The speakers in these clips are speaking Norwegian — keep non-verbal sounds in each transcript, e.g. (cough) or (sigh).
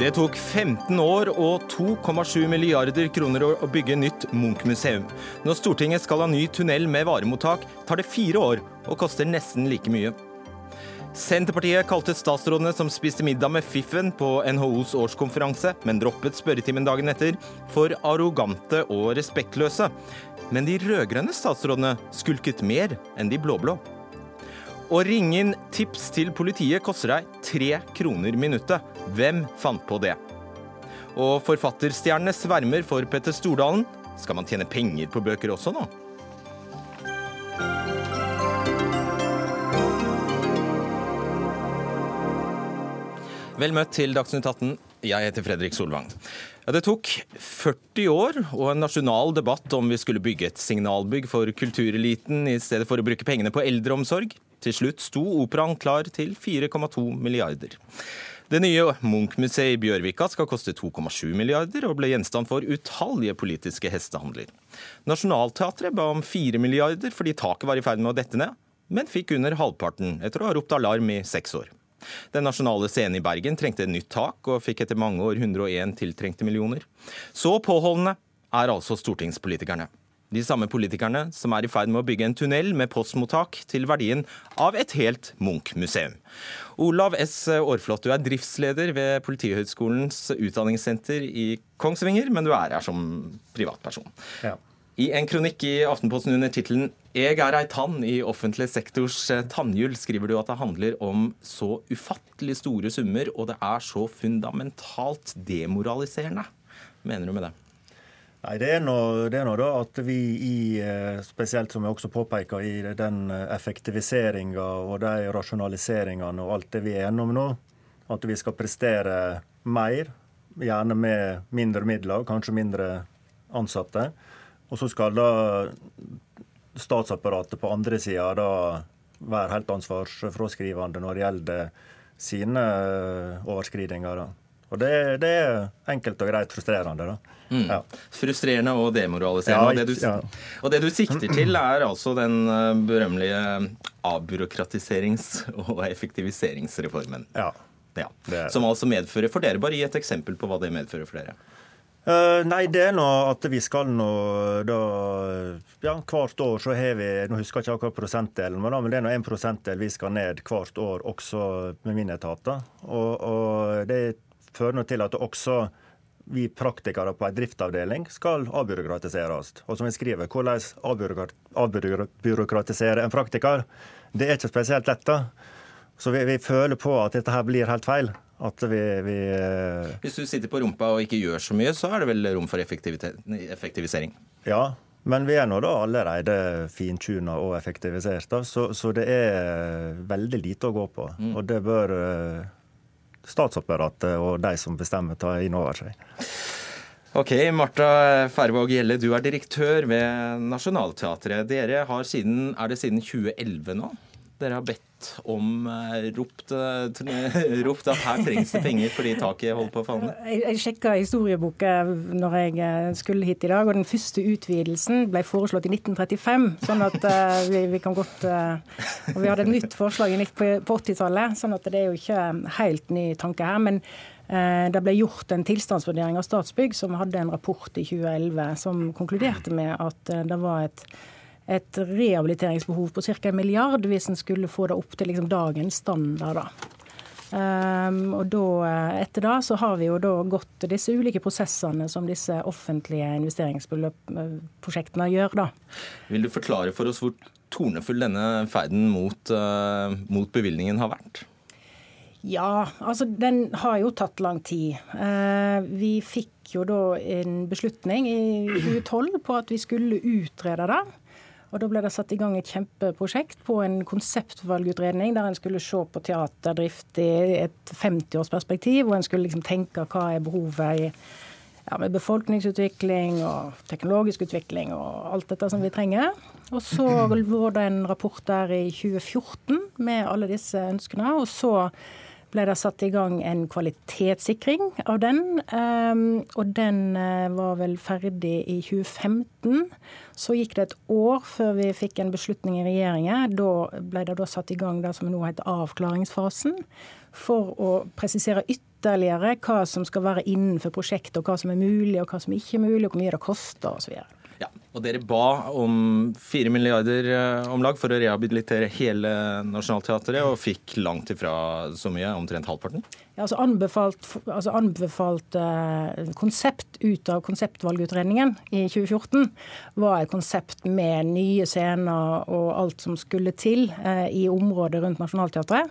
Det tok 15 år og 2,7 milliarder kroner å bygge nytt Munch-museum. Når Stortinget skal ha ny tunnel med varemottak, tar det fire år og koster nesten like mye. Senterpartiet kalte statsrådene som spiste middag med fiffen på NHOs årskonferanse, men droppet spørretimen dagen etter, for arrogante og respektløse. Men de rød-grønne statsrådene skulket mer enn de blå-blå. Å ringe inn tips til politiet koster deg tre kroner minuttet. Hvem fant på det? Og forfatterstjernene svermer for Petter Stordalen. Skal man tjene penger på bøker også nå? Vel møtt til Dagsnytt 18. Jeg heter Fredrik Solvang. Det tok 40 år og en nasjonal debatt om vi skulle bygge et signalbygg for kultureliten i stedet for å bruke pengene på eldreomsorg. Til slutt sto operaen klar til 4,2 milliarder. Det nye Munch-museet i Bjørvika skal koste 2,7 milliarder og ble gjenstand for utallige politiske hestehandler. Nationaltheatret ba om 4 milliarder fordi taket var i ferd med å dette ned, men fikk under halvparten etter å ha ropt alarm i seks år. Den nasjonale scenen i Bergen trengte et nytt tak, og fikk etter mange år 101 tiltrengte millioner. Så påholdende er altså stortingspolitikerne. De samme politikerne som er i ferd med å bygge en tunnel med postmottak til verdien av et helt Munch-museum. Olav S. Aarflot, du er driftsleder ved Politihøgskolens utdanningssenter i Kongsvinger, men du er her som privatperson. Ja. I en kronikk i Aftenposten under tittelen 'Eg er ei tann i offentlig sektors eh, tannhjul' skriver du at det handler om så ufattelig store summer, og det er så fundamentalt demoraliserende. Mener du med det? Nei, Det er nå da at vi i, eh, spesielt som jeg også påpeker, i den effektiviseringa og de rasjonaliseringene og alt det vi er gjennom nå, at vi skal prestere mer, gjerne med mindre midler, kanskje mindre ansatte. Og så skal da statsapparatet på andre sida da være helt ansvarsfraskrivende når det gjelder sine eh, overskridinger. da. Og det, det, er enkelt og greit frustrerende. da. Mm. Ja. Frustrerende og demoraliserende. Ja, og, det du, ja. og, det du, sikter til, er altså den eh, berømmelige avbyråkratiserings- og effektiviseringsreformen. Ja. Som altså medfører for dere. Bare gi et eksempel på hva det medfører for dere. Uh, nei, det er nå at vi skal nå da Ja, hvert år så har vi Nå husker jeg ikke akkurat prosentdelen, men, da, men det er nå en prosentdel vi skal ned hvert år, også med mine etater. Og, og det fører nå til at også vi praktikere på en driftsavdeling skal avbyråkratiseres. Og som vi skriver, hvordan avbyråkratisere en praktiker, det er ikke spesielt lett. da. Så vi, vi føler på at dette her blir helt feil. At vi, vi eh, Hvis du sitter på rumpa og ikke gjør så mye, så er det vel rom for effektivisering? Ja, men vi er nå da allerede fintuna og effektivisert, da, så, så, det er veldig lite å gå på. Mm. Og det bør eh, statsapparatet og de som bestemmer, ta inn over seg. Ok, Marta Færvåg Gjelle, du er direktør ved Nationaltheatret. Dere har siden, er det siden 2011 nå? Dere har bedt om eh, ropt, eh, (laughs) ropt, at her trengs det penger fordi taket holder på å falle Jeg, jeg sjekka historieboka når jeg eh, skulle hit i dag, og den første utvidelsen ble foreslått i 1935. Sånn at uh, vi, vi, kan godt uh, Og vi hadde et nytt forslag på, på 80-tallet, sånn at det er jo ikke helt ny tanke her. men det ble gjort en tilstandsvurdering av Statsbygg, som hadde en rapport i 2011 som konkluderte med at det var et et rehabiliteringsbehov på ca. en milliard hvis en skulle få det opp til liksom dagens standard. da. Um, og da, Etter da så har vi jo da gått disse ulike prosessene som disse offentlige investeringsprosjektene gjør. da. Vil du forklare for oss hvor tornefull denne ferden mot, uh, mot bevilgningen har vært? Ja, altså den har jo tatt lang tid. Uh, vi fikk jo da en beslutning i 2012 på at vi skulle utrede det. Og Da ble det satt i gang et kjempeprosjekt på en konseptvalgutredning der en skulle se på teaterdrift i et 50-årsperspektiv, og en skulle liksom tenke hva er behovet i ja, med befolkningsutvikling og teknologisk utvikling og alt dette som vi trenger. Og så (clears throat) var det en rapport der i 2014 med alle disse ønskene. Og så ble det satt i gang en kvalitetssikring av den. Um, og den uh, var vel ferdig i 2015. Så gikk det et år før vi fikk en beslutning i regjeringen. Da ble det da satt i gang det som nå heter avklaringsfasen, for å presisere ytterligere hva som skal være innenfor prosjektet, og hva som er mulig og hva som ikke er mulig, og hvor mye det koster osv. Ja, og Dere ba om 4 milliarder eh, om lag for å rehabilitere hele Nationaltheatret, og fikk langt ifra så mye, omtrent halvparten? Ja, altså Anbefalt, altså anbefalt eh, konsept ut av konseptvalgutredningen i 2014 var et konsept med nye scener og alt som skulle til eh, i området rundt Nationaltheatret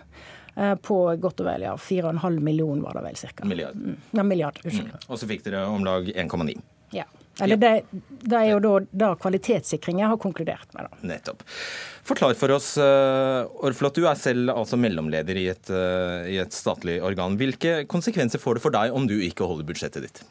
eh, på godt og vel ja, 4,5 millioner var det vel ca. Milliard. Mm. Ja, milliard, unnskyld. Mm. Og så fikk dere om lag 1,9. Ja. Eller det, det, er jo da, da kvalitetssikringen har konkludert med. Da. Nettopp. Forklar for oss, uh, Orflot, du er selv altså mellomleder i et, uh, i et statlig organ. Hvilke konsekvenser får det for deg om du ikke holder budsjettet ditt?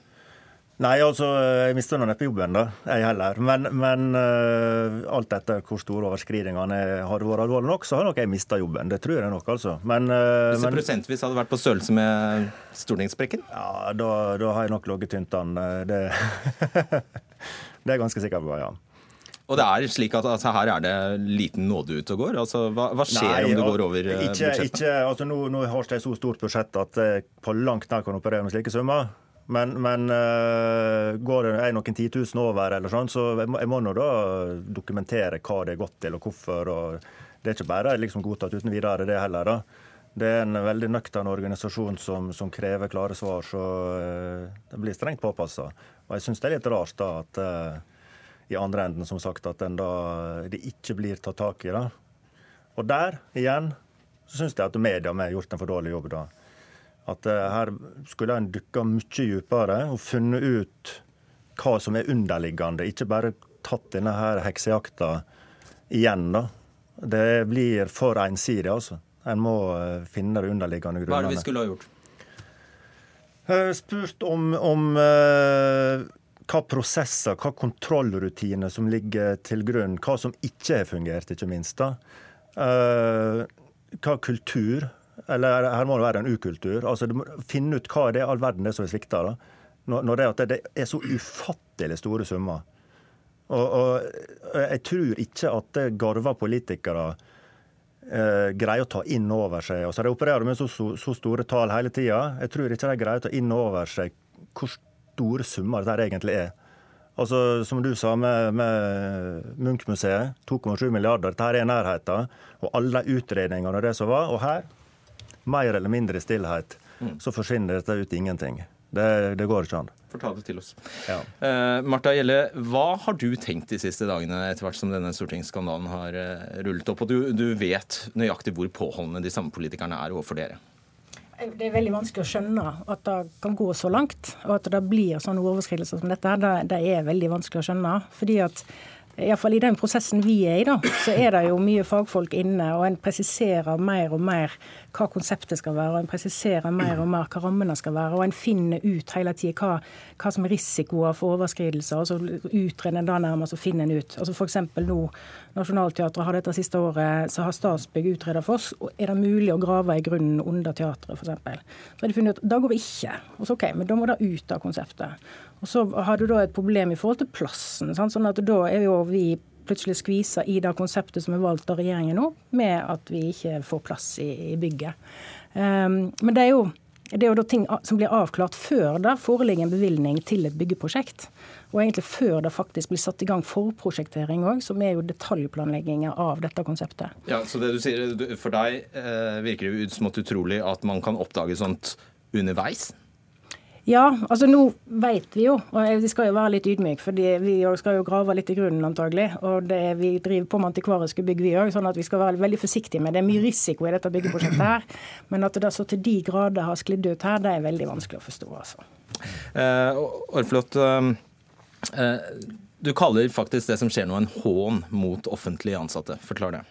Nei, altså, jeg mister nå neppe jobben, da. Jeg heller. Men, men uh, alt etter hvor store overskridingene har vært alvorlige nok, så har nok jeg mista jobben. Det tror jeg nok, altså. Men, uh, Hvis det prosentvis hadde vært på størrelse med stortingssprekken? Ja, da, da, har jeg nok ligget tynt an. Det, (laughs) det er jeg ganske sikker på, ja. Og det er slik at altså, Her er det liten nåde ute og går? Altså, hva, hva skjer Nei, om du går over ikke, budsjettet? Ikke, altså, nå, nå har jeg så stort budsjett at jeg på langt nær kan operere med slike summer. Men, men uh, går det er noen titusen over, eller sånn, så jeg må, jeg må nå da dokumentere hva det er gått til, og hvorfor. og Det er ikke bare liksom godtatt uten videre, det heller. da. Det er en veldig nøktern organisasjon som, som, krever klare svar, så uh, det blir strengt påpassa. Og jeg syns det er litt rart da at uh, i andre enden, som sagt, at da, det ikke blir tatt tak i. da. Og der, igjen, så syns jeg at media har gjort en for dårlig jobb. da. At uh, her skulle en dykka mye dypere og funnet ut hva som er underliggende. Ikke bare tatt denne her heksejakta igjen, da. Det blir for ensidig, altså. En må uh, finne det underliggende grunnene. Hva er det vi skulle ha gjort? Uh, spurt om, om hva prosesser, hva kontrollrutiner som ligger til grunn. Hva som ikke har fungert, ikke minst. da. hva kultur eller her må det være en ukultur. Altså, Finne ut hva det er all verden det som er svikta. Når, når det, det er så ufattelig store summer. Og, og jeg tror ikke at garva politikere eh, greier å ta inn over seg. Altså, de opererer med så, så, så store tall hele tida. Jeg tror ikke de greier å ta inn over seg hvor store summer det egentlig er. Altså, Som du sa med, med Munch-museet, 2,7 milliarder. Dette er nærheten. Og alle de utredningene og det som var. Og her mer eller mindre stillhet, mm. så forsvinner dette ut i ingenting. Det, det, går ikke an. Fortal det til oss. Ja. Uh, Marta Gjelle, hva har du tenkt de siste dagene etter hvert som denne stortingsskandalen har uh, rullet opp? Og du, du, vet nøyaktig hvor påholdne de samme politikerne er overfor dere. Det er veldig vanskelig å skjønne at det kan gå så langt, og at det blir sånne overskridelser som dette. Det, det er veldig vanskelig å skjønne. fordi at Iallfall i den prosessen vi er i, da, så er det jo mye fagfolk inne, og en presiserer mer og mer hva konseptet skal være, og en presiserer mer og mer hva rammene skal være, og en finner ut hele tida hva, hva, som er risikoer for overskridelser, og så utreder en da nærmest og finner en ut. Altså F.eks. nå, Nationaltheatret har dette siste året, så har Statsbygg utredet for oss, og er det mulig å grave i grunnen under teatret, f.eks. Så har de funnet ut da går vi ikke. Og så OK, men da må det ut av konseptet. Og så har du da et problem i forhold til plassen. Sant? sånn at da er jo vi plutselig skvisa i det konseptet som er valgt av regjeringen nå, med at vi ikke får plass i, i bygget. Um, men det er jo det er jo da ting som blir avklart før det foreligger en bevilgning til et byggeprosjekt. Og egentlig før det faktisk blir satt i gang forprosjektering òg, som er jo detaljplanlegginga av dette konseptet. Ja, Så det du sier, for deg eh, virker det som utrolig at man kan oppdage sånt underveis? Ja, altså nå vet vi jo, og vi skal jo være litt ydmyke, for vi skal jo grave litt i grunnen antagelig. Og det, vi driver på med antikvariske bygg vi òg, sånn at vi skal være veldig forsiktige med det. Det er mye risiko i dette byggeprosjektet her, men at det så til de grader har sklidd ut her, det er veldig vanskelig å forstå. altså. Eh, Orflot, eh, du kaller faktisk det som skjer nå en hån mot offentlig ansatte. Forklar det.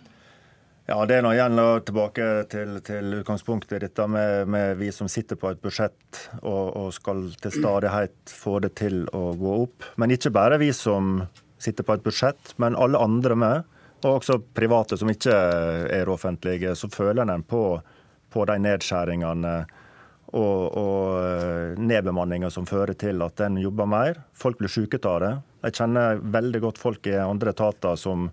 Ja, Det er nå igjen tilbake til, til utgangspunktet dette med, med, vi som sitter på et budsjett og, og, skal til stadighet få det til å gå opp. Men ikke bare vi som sitter på et budsjett, men alle andre med. Og også private som ikke er offentlige. Så føler en på på de nedskjæringene og, og nedbemanninga som fører til at en jobber mer. Folk blir syke av det. Jeg kjenner veldig godt folk i andre etater som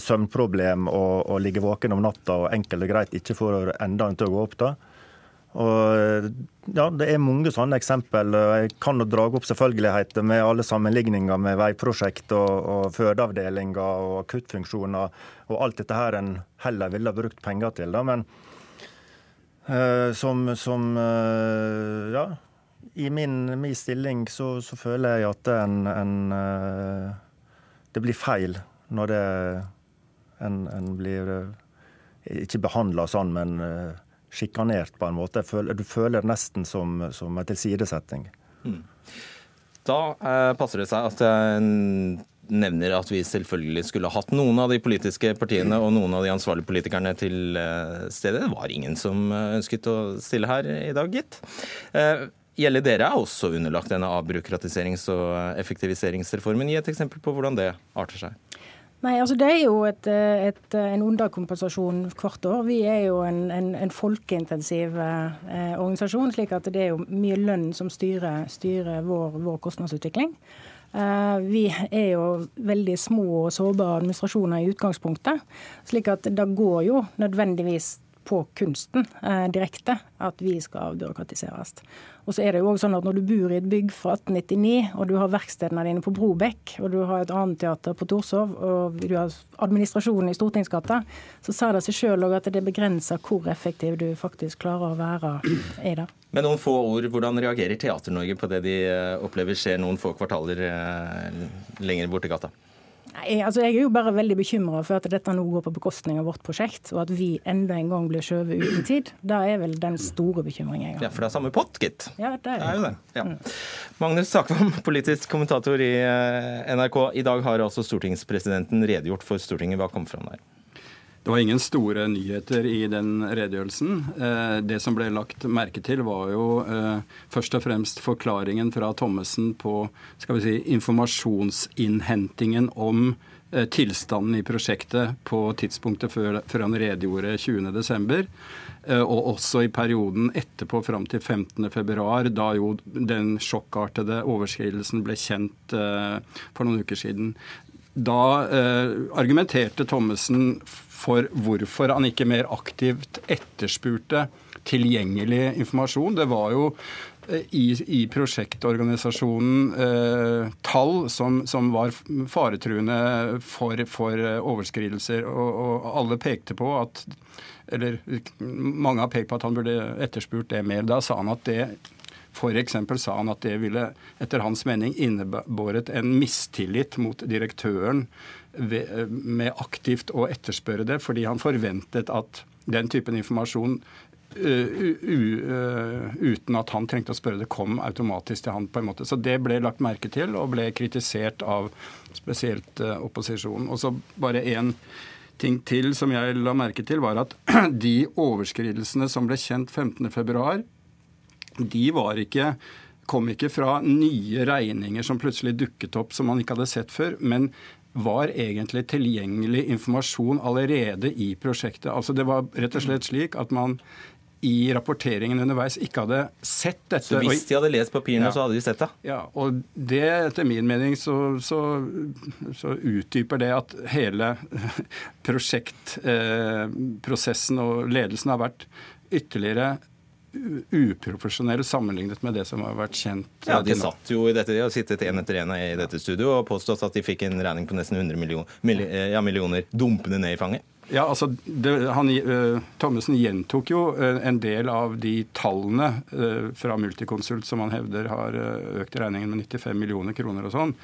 søvnproblem og, og ligger våken om natta og enkelt og greit ikke får endene til å gå opp. da. Og ja, Det er mange sånne eksempel. Jeg kan jo dra opp selvfølgeligheter med alle sammenligninger med veiprosjekt og, og fødeavdelinger og akuttfunksjoner og alt dette her en heller ville ha brukt penger til. Da. Men uh, som, som uh, ja, i min, min stilling så, så, føler jeg at en, en uh, det blir feil når det, en, en blir ikke behandla sånn, men sjikanert på en måte. Du føler det nesten som, som en tilsidesetting. Mm. Da eh, passer det seg at jeg nevner at vi selvfølgelig skulle hatt noen av de politiske partiene og noen av de ansvarlige politikerne til eh, stede. Det var ingen som eh, ønsket å stille her i dag, gitt. Eh, Gjelle, dere er også underlagt denne avbyråkratiserings- og effektiviseringsreformen. Gi et eksempel på hvordan det arter seg. Nei, altså Det er jo et, et, en underkompensasjon hvert år. Vi er jo en, en, en folkeintensiv eh, organisasjon, slik at det er jo mye lønn som styrer, styrer vår, vår, kostnadsutvikling. Eh, vi er jo veldig små og sårbare administrasjoner i utgangspunktet. slik at det går jo nødvendigvis på kunsten eh, direkte at vi skal avbyråkratiseres. Og så er det jo også sånn at Når du bor i et bygg fra 1899, og du har verkstedene dine på Brobekk, og du har et annet teater på Torshov, og du har administrasjonen i Stortingsgata, så sa det seg sjøl at det begrenser hvor effektiv du faktisk klarer å være i det. Med noen få ord, hvordan reagerer Teater-Norge på det de eh, opplever skjer noen få kvartaler lenger borte i gata? Nei, altså Jeg er jo bare veldig bekymra for at dette nå går på bekostning av vårt prosjekt, og at vi enda en gang blir skjøvet ut i tid. Det er vel den store bekymringen jeg har. Ja, For det er samme pott, gitt. Ja, det er, det er jo det. Ja. Mm. Magnus Sakvam, politisk kommentator i eh, NRK. I dag har altså stortingspresidenten redegjort for Stortinget. Hva kom fram der? Det var ingen store nyheter i den redegjørelsen. Eh, det som ble lagt merke til, var jo eh, først og fremst forklaringen fra Thommessen på skal vi si, informasjonsinnhentingen om eh, tilstanden i prosjektet på tidspunktet før, han redegjorde 20.12. Og også i perioden etterpå fram til 15.2, da jo den sjokkartede overskridelsen ble kjent for noen uker siden. Da argumenterte Thommessen for hvorfor han ikke mer aktivt etterspurte tilgjengelig informasjon. Det var jo eh, i, i prosjektorganisasjonen eh, tall som, som, var faretruende for, for eh, overskridelser. Og, og, alle pekte på at Eller mange har pekt på at han burde etterspurt det mer. Da sa han at det F.eks. sa han at det ville etter hans mening innebåret en mistillit mot direktøren med aktivt å etterspørre det, fordi han forventet at den typen informasjon uten at han trengte å spørre det, kom automatisk til han. på en måte. Så det ble lagt merke til og ble kritisert av spesielt opposisjonen. Og så bare én ting til som jeg la merke til, var at (clears throat) de overskridelsene som ble kjent 15.2, de var ikke kom ikke fra nye regninger som plutselig dukket opp som man ikke hadde sett før, men var egentlig tilgjengelig informasjon allerede i prosjektet. Altså Det var rett og slett slik at man i rapporteringen underveis ikke hadde sett dette. Så hvis de hadde lest papirene, ja. så hadde de sett det? Ja, og det etter min mening så, så, så utdyper det at hele (laughs) prosjektprosessen eh, og ledelsen har vært ytterligere uprofesjonell sammenlignet med det som har vært kjent. Ja, De satt jo i dette, de har sittet en etter en i dette studio og påstått at de fikk en regning på nesten 100 million, ja, millioner dumpende ned i fanget. Ja, altså, det, han, uh, Thommessen gjentok jo uh, en del av de tallene uh, fra Multiconsult som han hevder har økt regningen med 95 millioner kroner og sånn.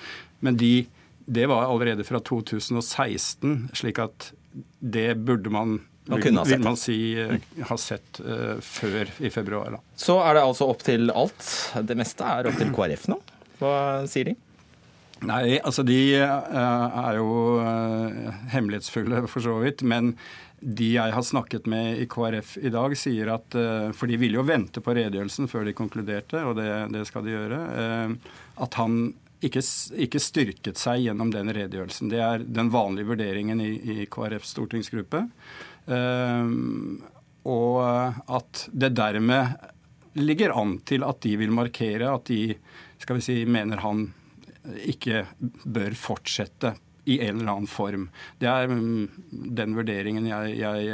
Men de, det var allerede fra 2016, slik at det burde man man kunne ha sett. Vil man si har ha sett uh, før i februar. Da. Så er det altså opp til alt. Det meste er opp til KrF nå. Hva sier de? Nei, altså de uh, er jo hemmelighetsfulle for så vidt. Men de jeg har snakket med i KrF i dag, sier at For de ville jo vente på redegjørelsen før de konkluderte, og det, det skal de gjøre. At han ikke, ikke, styrket seg gjennom den redegjørelsen. Det er den vanlige vurderingen i, i KrFs stortingsgruppe. Ehm, og at det dermed ligger an til at de vil markere at de skal vi si, mener han ikke bør fortsette i en eller annen form. Det er mm, den vurderingen jeg, jeg,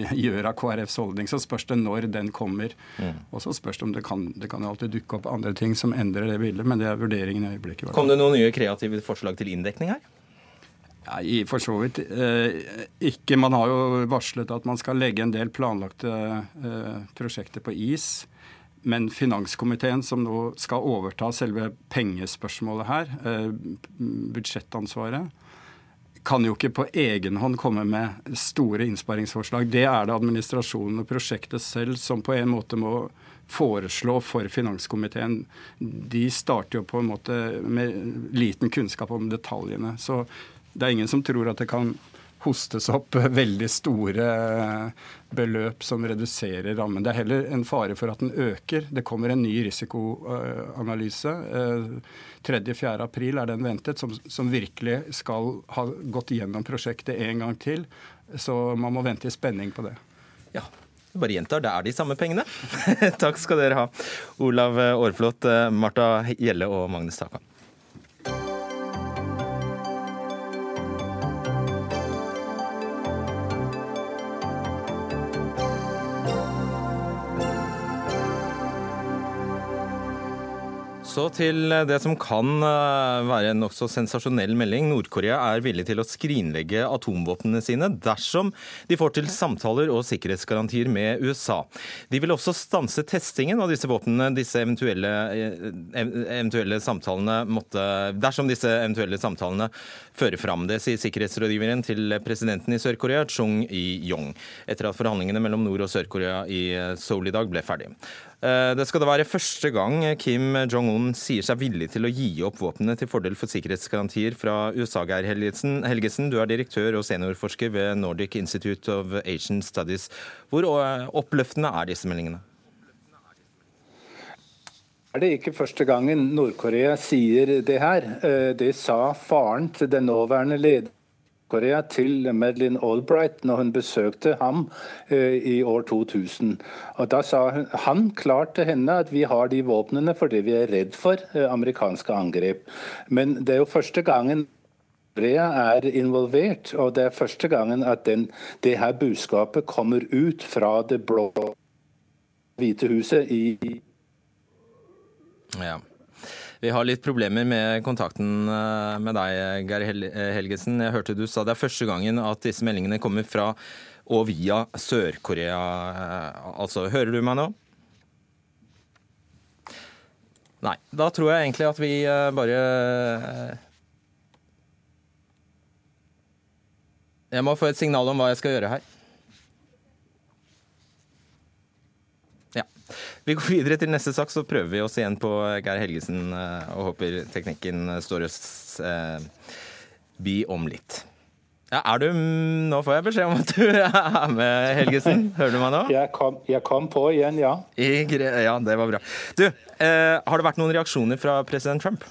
jeg gjør av KrFs holdning. Så spørs det når den kommer. Mm. Og så spørs det om det kan, det kan alltid dukke opp andre ting som endrer det bildet, men det er vurderingen i øyeblikket. Kom det noen nye kreative forslag til inndekning her? Nei, for så vidt eh, ikke. Man har jo varslet at man skal legge en del planlagte eh, prosjekter på is. Men finanskomiteen, som nå skal overta selve pengespørsmålet her, eh, budsjettansvaret, kan jo ikke på egen hånd komme med store innsparingsforslag. Det er det administrasjonen og prosjektet selv som på en måte må foreslå for finanskomiteen. De starter jo på en måte med liten kunnskap om detaljene. Så det er ingen som tror at det kan hostes opp (laughs) veldig store beløp som reduserer rammen. Det er heller en fare for at den øker. Det kommer en ny risikoanalyse. 3.-4. Eh, april er den ventet, som, som, virkelig skal ha gått gjennom prosjektet en gang til. Så man må vente i spenning på det. Ja, bare gjentar, det er de samme pengene. (laughs) Takk skal dere ha, Olav Aarflot, Marta Gjelle og Magnus Taka. Så til det som kan eh, være en nokså sensasjonell melding. Nord-Korea er villig til å skrinlegge atomvåpnene sine dersom de får til samtaler og sikkerhetsgarantier med USA. De vil også stanse testingen av disse våpnene disse eventuelle, eh, eventuelle samtalene måtte, dersom disse eventuelle samtalene fører fram. Det sier sikkerhetsrådgiveren til presidenten i Sør-Korea, Chung Yi-yong, etter at forhandlingene mellom Nord- og Sør-Korea i Seoul i dag ble ferdig. Eh, det skal da være første gang Kim Jong-un sier seg villig til å gi opp våpnene til fordel for sikkerhetsgarantier fra USA. Geir Helgesen, du er direktør og seniorforsker ved Nordic Institute of Asian Studies. Hvor eh, oppløftende er disse meldingene? Det Er ikke første gangen Nord-Korea sier det her? Eh, det sa faren til den nåværende lederen Nord-Korea til Madeleine Albright når hun besøkte ham eh, i år 2000. Og Da sa hun, han klart til henne at vi har de våpnene fordi vi er redd for eh, amerikanske angrep. Men det er jo første gangen Korea er involvert, og det er første gangen at den, det her budskapet kommer ut fra det blå Hvite huset i ja. Vi har litt problemer med kontakten eh, med deg, Geir eh, Helgesen. Jeg hørte du sa det er første gangen at disse meldingene kommer fra og via Sør-Korea. Eh, altså, hører du meg nå? Nei. Da tror jeg egentlig at vi bare Jeg må få et signal om hva jeg skal gjøre her. Vi går videre til neste sak, så prøver vi oss igjen på Geir Helgesen eh, og håper teknikken står oss eh, bi om litt. Ja, er du, Nå får jeg beskjed om at du (laughs) er med, Helgesen. Hører du meg nå? Jeg kom, jeg kom på igjen, ja. I, ja, det var bra. Du, eh, har det vært noen reaksjoner fra president Trump?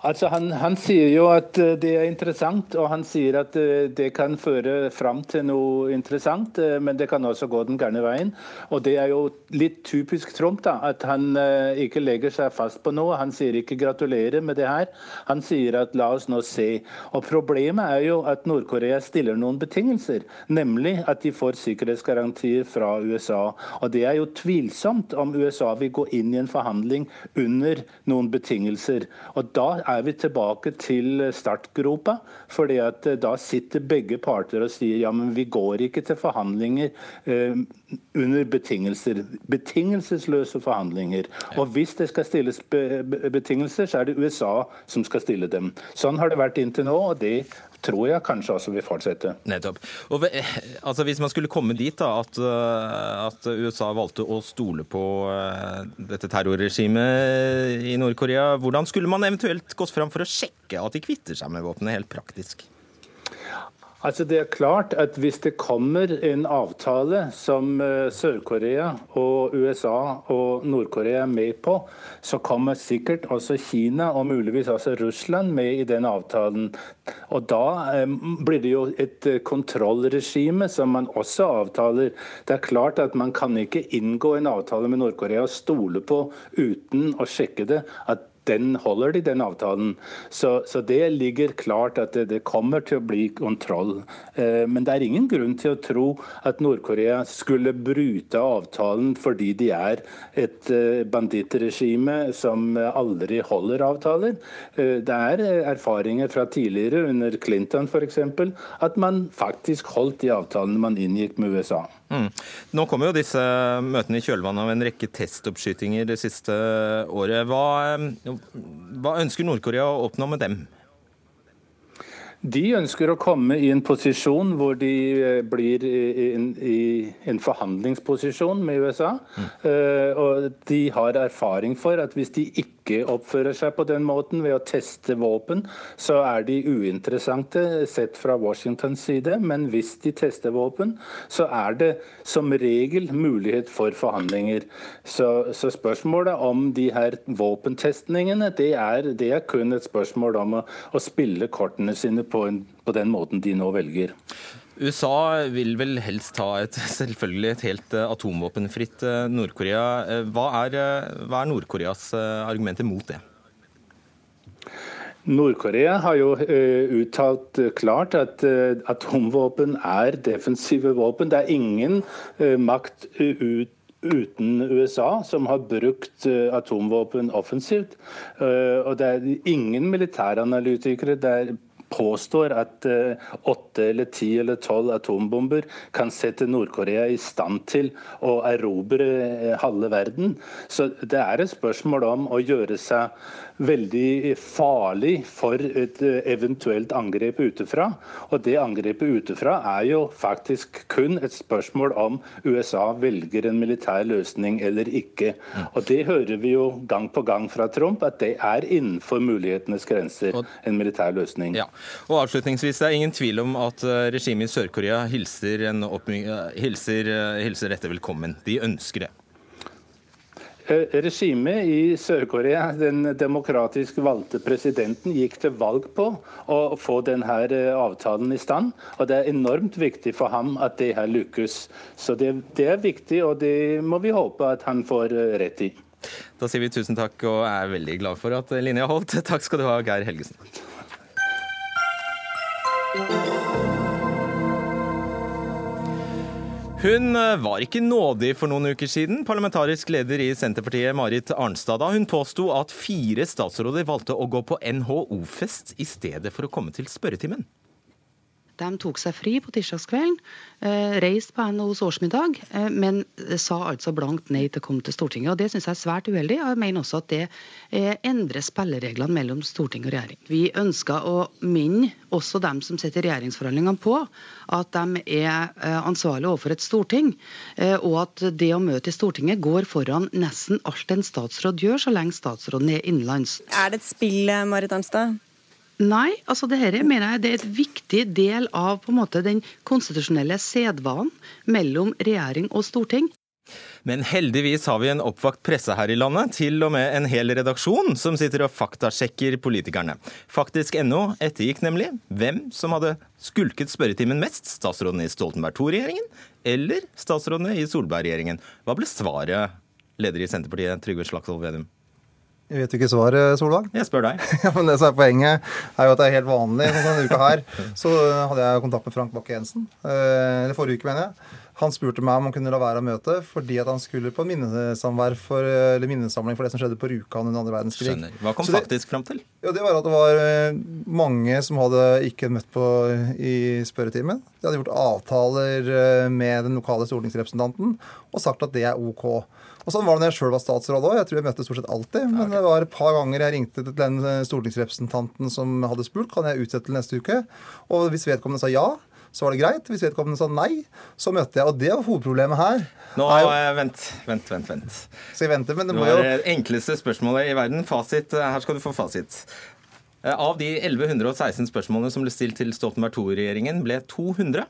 Altså han, han, sier jo at eh, det er interessant, og han sier at eh, det kan føre fram til noe interessant, eh, men det kan også gå den gærne veien. Og Det er jo litt typisk Trump, da, at han ikke legger seg fast på noe. Han sier ikke 'gratulerer med det her', han sier at 'la oss nå se'. Og Problemet er jo at Nord-Korea stiller noen betingelser, nemlig at de får sikkerhetsgarantier fra USA. Og Det er jo tvilsomt om USA vil gå inn i en forhandling under noen betingelser. Og da er vi tilbake til startgropa. fordi at eh, da sitter begge parter og sier ja, men vi går ikke til forhandlinger eh, under betingelser. Betingelsesløse forhandlinger. Og hvis det skal stilles betingelser, så er det USA som skal stille dem. Sånn har det vært inntil nå, og det tror jeg kanskje også vil fortsette. Nettopp. Og, altså, hvis man skulle komme dit da, at, eh, at USA valgte å stole på uh, dette terrorregimet i Nord-Korea, hvordan skulle man eventuelt gått fram for å sjekke at de kvitter seg med våpenet, helt praktisk? Altså Det er klart at hvis det kommer en avtale som eh, Sør-Korea og USA og Nord-Korea er med på, så kommer sikkert også Kina og muligvis også Russland med i den avtalen. Og Da eh, blir det jo et eh, kontrollregime som man også avtaler. Det er klart at man kan ikke inngå en avtale med Nord-Korea og stole på uten å sjekke det, at den holder de, den avtalen. Så, så det ligger klart at det, det, kommer til å bli kontroll. Eh, men det er ingen grunn til å tro at Nord-Korea skulle bryte avtalen fordi de er et eh, bandittregime som aldri holder avtaler. Eh, det er erfaringer fra tidligere, under Clinton f.eks., at man faktisk holdt de avtalene man inngikk med USA. Mm. Nå kommer jo disse møtene i kjølvannet av en rekke testoppskytinger det siste året. Hva, hva ønsker Nord-Korea å oppnå med dem? De ønsker å komme i en posisjon hvor de eh, blir i en, i en forhandlingsposisjon med USA. Mm. Uh, og de har erfaring for at hvis de ikke ikke oppfører seg på den måten ved å teste våpen, så er de uinteressante sett fra Washingtons side. Men hvis de tester våpen, så er det som regel mulighet for forhandlinger. Så, så spørsmålet om de her våpentestningene, det er, det er kun et spørsmål om å, å spille kortene sine på, en, på den måten de nå velger. USA vil vel helst ha et (laughs) selvfølgelig et helt eh, atomvåpenfritt eh, Nord-Korea. Eh, hva er, hva er Nord-Koreas argumenter mot det? Nord-Korea har jo uttalt klart at atomvåpen er defensive våpen. Det er ingen makt ut uten USA som har brukt atomvåpen offensivt. Og det er ingen militæranalytikere der påstår at eh, åtte eller ti eller tolv atombomber kan sette Nord-Korea i stand til å erobre eh, halve verden. Så det er et spørsmål om å gjøre seg veldig farlig for et eh, eventuelt angrep utefra. Og det angrepet utefra er jo faktisk kun et spørsmål om USA velger en militær løsning eller ikke. Og det hører vi jo gang på gang fra Trump, at det er innenfor mulighetenes grenser en militær løsning. Ja. Og avslutningsvis, Det er ingen tvil om at eh, regimet i Sør-Korea hilser, hilser, hilser dette velkommen. De ønsker det. Eh, regimet i Sør-Korea, den demokratisk valgte presidenten, gikk til valg på å få denne eh, avtalen i stand. og Det er enormt viktig for ham at det her lykkes. Så det, det er viktig, og det må vi håpe at han får eh, rett i. Da sier vi tusen takk og er veldig glad for at linja holdt. Takk skal du ha, Geir Helgesen. Hun eh, var ikke nådig for noen uker siden, parlamentarisk leder i Senterpartiet Marit Arnstad, da hun påsto at fire statsråder valgte å gå på NHO-fest i stedet for å komme til spørretimen. De tok seg fri på tirsdagskvelden, eh, reiste på NHOs årsmiddag, eh, men sa altså blankt nei til å komme til Stortinget. og Det syns jeg er svært uheldig. og Jeg mener også at det eh, endrer spillereglene mellom storting og regjering. Vi ønsker å minne også dem som sitter i regjeringsforhandlingene på at de er ansvarlige overfor et storting, og at det å møte i Stortinget går foran nesten alt en statsråd gjør, så lenge statsråden er innenlands. Er det et spill, Marit Arnstad? Nei, altså det her mener jeg det er et viktig del av på en måte den konstitusjonelle sedvanen mellom regjering og storting. Men heldigvis har vi en oppvakt presse her i landet, til og med en hel redaksjon som sitter og faktasjekker politikerne. Faktisk.no ettergikk nemlig hvem som hadde skulket spørretimen mest, statsrådene i Stoltenberg II-regjeringen eller statsrådene i Solberg-regjeringen. Hva ble svaret, leder i Senterpartiet Trygve Slagsvold Vedum? Jeg vet jo ikke svaret, Solvang. Jeg spør deg. (laughs) ja, men det som er Poenget er jo at det er helt vanlig. Sånn denne uka her så hadde jeg kontakt med Frank Bakke-Jensen. Eh, eller forrige uke, mener jeg. Han spurte meg om han kunne la være å møte fordi at han skulle på en for, minnesamling for det som skjedde på Rjukan under andre verdenskrig. Skjønner. Hva kom det, faktisk fram til? Ja, det var at det var eh, mange som hadde ikke møtt på i spørretimen. De hadde gjort avtaler eh, med den lokale stortingsrepresentanten og sagt at det er OK. Og Sånn var det når jeg sjøl var statsråd òg. Jeg tror jeg møtte stort sett alltid. Men det var et par ganger jeg ringte til den eh, stortingsrepresentanten som hadde spurt kan jeg utsette til neste uke. Og hvis vedkommende sa ja, så var det greit. Hvis vedkommende sa nei, så møtte jeg. Og det var hovedproblemet her. Nå, jo... Eh, vent, vent, vent. vent. Skal jeg vente, men det må jo Det enkleste spørsmålet i verden. Fasit. Her skal du få fasit. Eh, Av de 1116 spørsmålene som ble stilt til Stoltenberg II-regjeringen, ble 200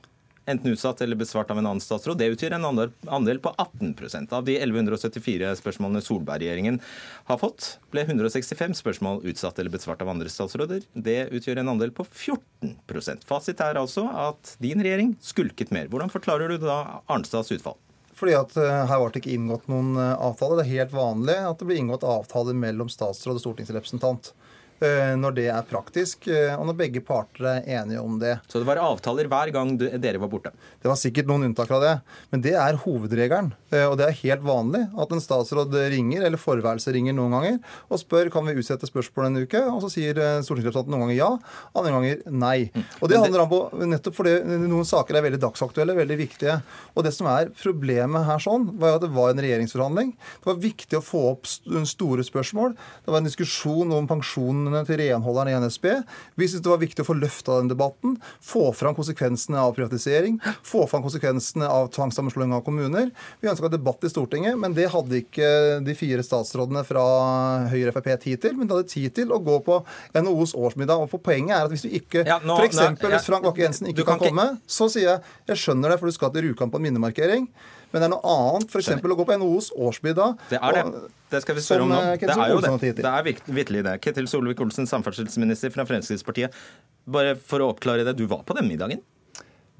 enten utsatt eller besvart av en annen statsråd. Det utgjør en andel- på 18% Av de 1174 spørsmålene Solberg-regjeringen har fått, ble 165 spørsmål utsatt eller besvart av andre statsråder. Det utgjør en andel på 14% Fasit er altså at din regjering skulket mer. Hvordan forklarer du da Arnstads utfall? Fordi at eh, her var det ikke inngått noen eh, avtale. Det er helt vanlig at det blir inngått avtaler mellom statsråd og stortingsrepresentant. Eh, Når det er praktisk, eh, og når begge parter er enige om det. Så det var avtaler hver gang dere var borte? Det var sikkert noen unntak fra det, men det er hovedregelen. Eh, Og det er helt vanlig at en statsråd ringer, eller forværelse ringer noen ganger, og spør kan vi utsette spørsmål en uke, og så sier stortingsrepresentanten noen ganger ja, andre ganger nei. Og det handler om nettopp fordi noen saker er veldig dagsaktuelle, veldig viktige. Og det som er problemet her sånn, var jo at det var en regjeringsforhandling. Det var viktig å få opp store spørsmål. Det var en diskusjon om pensjonene til renholderen i NSB. Vi syntes det var viktig å få løfta den debatten, få fram konsekvensene av privatisering, få fram konsekvensene av tvangssammenslåing av kommuner. Vi ønska debatt i Stortinget, men det hadde ikke de fire statsrådene fra Høyre Frp tid til. Men de hadde tid til å gå på NHOs årsmiddag. Og for Poenget er at hvis du ikke Ja, nå- for eksempel, ja, hvis Frank Bakke-Jensen ikke kan kan ikke- komme, så sier jeg jeg skjønner det, for du skal til Rjukan på en minnemarkering. Men det er noe annet f.eks. å gå på NHOs årsmiddag. Det er det. Det skal vi spørre om nå. eh, Det er jo det. Det er vitterlig det. Ketil Solvik-Olsen, samferdselsminister fra Fremskrittspartiet. Bare for å oppklare det, du var på den middagen?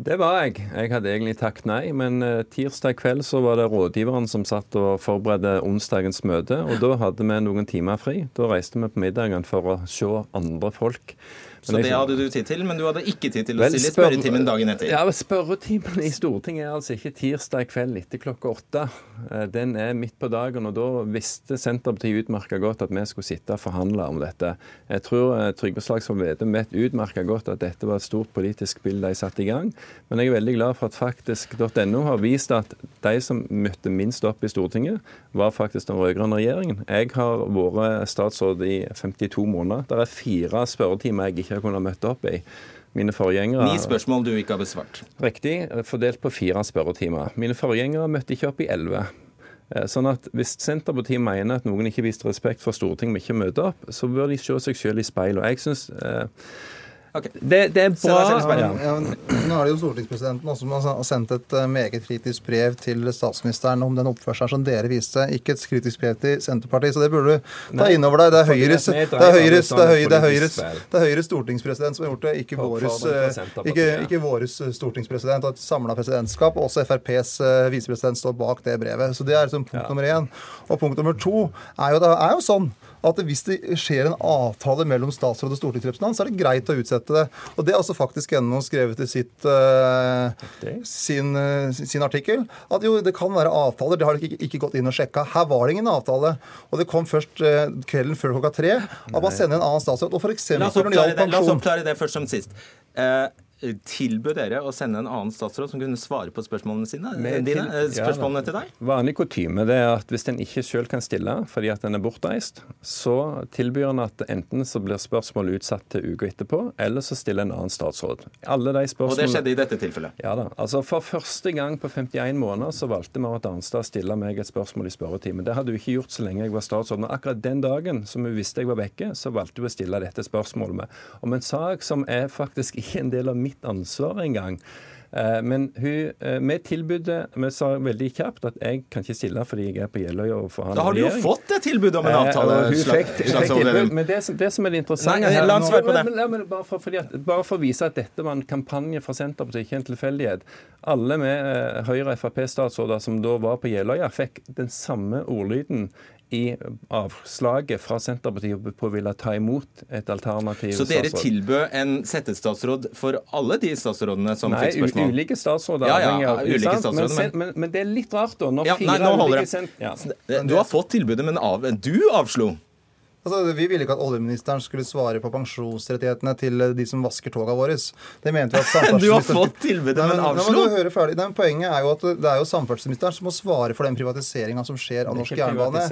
Det var jeg. Jeg hadde egentlig takket nei, men eh, tirsdag kveld så var det rådgiveren som satt og forberedte onsdagens møte, og da hadde vi noen timer fri. Da reiste vi på middagen for å se andre folk. Så det hadde du tid til, men du hadde ikke tid til å Vel, stille i spørretimen dagen etter. Ja, Spørretimen i Stortinget er altså ikke tirsdag kveld etter klokka åtte. Eh, Den er midt på dagen, og da visste Senterpartiet utmerka godt at vi skulle sitte og forhandle om dette. Jeg tror eh, Trygve Slagsvold Vedum vet utmerka godt at dette var et stort politisk spill de satte i gang. Men jeg er veldig glad for at faktisk.no har vist at de som møtte minst opp i Stortinget, var faktisk den rød-grønne regjeringen. Jeg har vært statsråd i 52 måneder. Det er fire spørretimer jeg ikke har kunnet møte opp i. Mine forgjengere Ni spørsmål du ikke har besvart. Riktig, fordelt på fire spørretimer. Mine forgjengere møtte ikke opp i elleve. Eh, Sånn at Hvis Senterpartiet mener at noen ikke viste respekt for Stortinget med ikke å møte opp, så bør de se seg selv i speilet. Jeg synes, eh, Ok. det, det er bra ja. Ja, men nå er det jo stortingspresidenten også som har sendt et eh, meget kritisk brev til statsministeren om den oppførselen som dere viste. Ikke et kritisk brev til Senterpartiet, så det burde du ta inn over deg. Det er Høyres, det er Høyres, det er Høyre, det er Høyres, det er Høyres stortingspresident som har gjort det, ikke våres, eh, ikke, ikke våres stortingspresident. Og et samla presidentskap, og også FrPs eh, visepresident står bak det brevet. Så det er liksom punkt Ja. nummer én. Og punkt nummer to er jo, det er jo sånn at hvis det skjer en avtale mellom statsråd og stortingsrepresentant, så er det greit å utsette det. Og det er altså faktisk NHO skrevet i sitt, uh, sin, uh, sin artikkel. At jo, det kan være avtaler. Det har de ikke, ikke gått inn og sjekka. Her var det ingen avtale. Og det kom først uh, kvelden før klokka tre at man sender en annen statsråd. Og for eksempel La oss oppklare det, la oss oppklare det først som sist. Eh, tilbød dere å sende en annen statsråd som kunne svare på spørsmålene sine? Med dine, eh, ja, spørsmålene til deg? Vanlig kutyme er at hvis en ikke selv kan stille fordi at en er bortreist, så tilbyr en at enten så blir spørsmålet utsatt til uka etterpå, eller så stiller en annen statsråd. Alle de Og det skjedde i dette tilfellet. Ja da. altså For første gang på 51 måneder så valgte Marit Arnstad å stille meg et spørsmål i spørretimen. Det hadde hun ikke gjort så lenge jeg var statsråd. Men akkurat den dagen som hun visste jeg var vekke, så valgte hun å stille dette spørsmålet med. Om en sak som er faktisk ikke en del av mitt ansvar engang. Eh, Men hun, eh, vi tilbudet Vi sa veldig kjapt at jeg kan ikke stille fordi jeg er på Jeløya Da har du jo fått et tilbud om en Eh, avtale. Eh, hun fikk, fikk tilbud, men det, som- det som er det interessante Nei, la oss svare på det. Men, men, men, bare, for, at, bare for å vise at dette var en kampanje fra Senterpartiet, ikke en tilfeldighet. Alle med Høyre- og Frp-statsråder som da var på Jeløya, fikk den samme ordlyden i avslaget fra Senterpartiet på å ville ta imot et alternativ Så dere statsråd. tilbød en settestatsråd for alle de statsrådene som Nei, fikk spørsmål? Nei, ulike statsråder. Ja, ja, av- ulike statsråder, men- men, men det er litt rart, da. Når Ja, fire nei, nå holder det. ja. Du har fått tilbudet, men av, du avslo. Altså, vi ville ikke at oljeministeren skulle svare på pensjonsrettighetene til de som vasker toga våre. Det mente vi at samferdselsministeren (laughs) Du har fått tilbudet, men avslo. men poenget er jo at det er jo samferdselsministeren som må svare for den privatiseringa som skjer av norsk jernbane.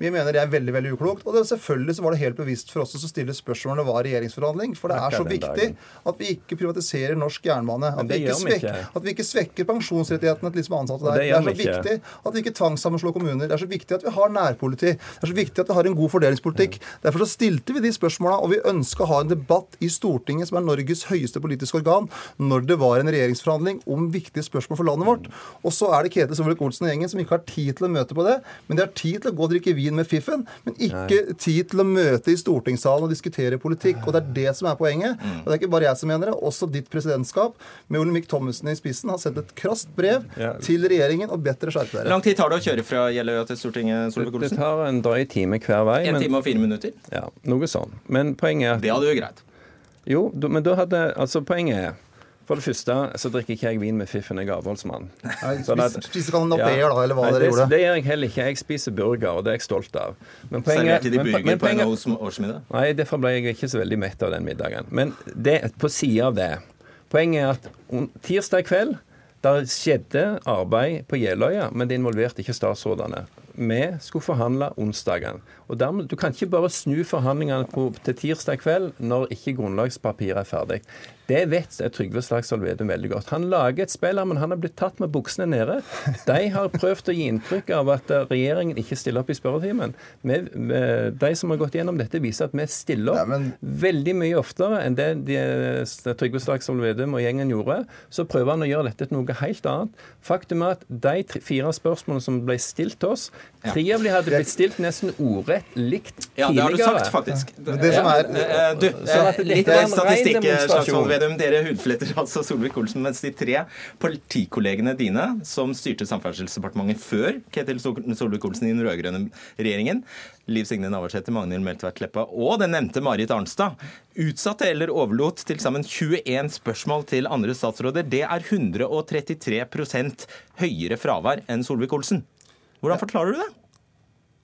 Vi mener det er veldig veldig uklokt. Og det, selvfølgelig så var det helt bevisst for oss å stille spørsmål det var regjeringsforhandling. For det er så viktig at vi ikke privatiserer norsk jernbane. At vi ikke, svekker, at vi ikke svekker pensjonsrettighetene til de som er ansatte der. det Det er så viktig at vi ikke tvangssammenslår kommuner. Det er så viktig at vi har nærpoliti. Det er så viktig at vi har en god fordelingspolitikk. Politikk. Derfor så stilte vi de spørsmåla, og vi ønska å ha en debatt i Stortinget, som er Norges høyeste politiske organ, når det var en regjeringsforhandling om viktige spørsmål for landet vårt. Og så er det Ketil Solvik-Olsen og gjengen som ikke har tid til å møte på det, men de har tid til å gå og drikke vin med fiffen, men ikke Nei. tid til å møte i stortingssalen og diskutere politikk. Og det er det som er poenget. Mm. Og det er ikke bare jeg som mener det, også ditt presidentskap med Olemic Thommessen i spissen har sendt et krast brev ja. til regjeringen og bedt dere skjerpe dere. lang tid tar det å kjøre fra Jeløya til Stortinget, Solvik-Olsen? Det tar en drøy time hver vei. En men... time og fire minutter? Ja, noe sånn. Men poenget er Det hadde jo greit. Jo, men da hadde Altså, poenget er for det første så drikker ikke jeg vin med fiffen, jeg er avholdsmann. Spiser kanapeer, ja, da, eller hva Nei, dere gjorde? Det gjør jeg heller ikke. Jeg spiser burger, og det er jeg stolt av. Men poenget, Serverte de burger på en årsmiddag? Nei, derfor ble jeg ikke så veldig mett av den middagen. Men det, på sida av det Poenget er at tirsdag kveld der skjedde arbeid på Jeløya, men det involverte ikke statsrådene. Vi skulle forhandle onsdagen. Og dermed, Du kan ikke bare snu forhandlingene på, til tirsdag kveld når ikke grunnlagspapiret er ferdig. Det vet Trygve Slagsvold Vedum veldig godt. Han lager et spill, men han har blitt tatt med buksene nede. (laughs) De har prøvd å gi inntrykk av at eh, regjeringen ikke stiller opp i spørretimen. De som har gått gjennom dette, viser at vi stiller opp Nei, men... veldig mye oftere enn det de, Trygve Slagsvold Vedum og gjengen gjorde. Så prøver han å gjøre dette til noe helt annet. Faktum er at de fire spørsmålene som ble stilt til oss, tre av de hadde blitt stilt nesten ordrett likt tidligere. Ja, det har du sagt, faktisk. Det som er... Eh, du, litt statistikk, Slagsvold Vedum. Dere hudfletter (laughs) altså Solvik-Olsen, mens de tre partikollegene dine som styrte Samferdselsdepartementet før Ketil Solvik-Olsen i den rød-grønne regjeringen, Liv Signe Navarsete, Magnhild Meltveit Kleppa og den nevnte Marit Arnstad, utsatte eller overlot til sammen 21 spørsmål til andre statsråder. Det er 133% høyere fravær enn Solvik-Olsen. Hvordan forklarer du det?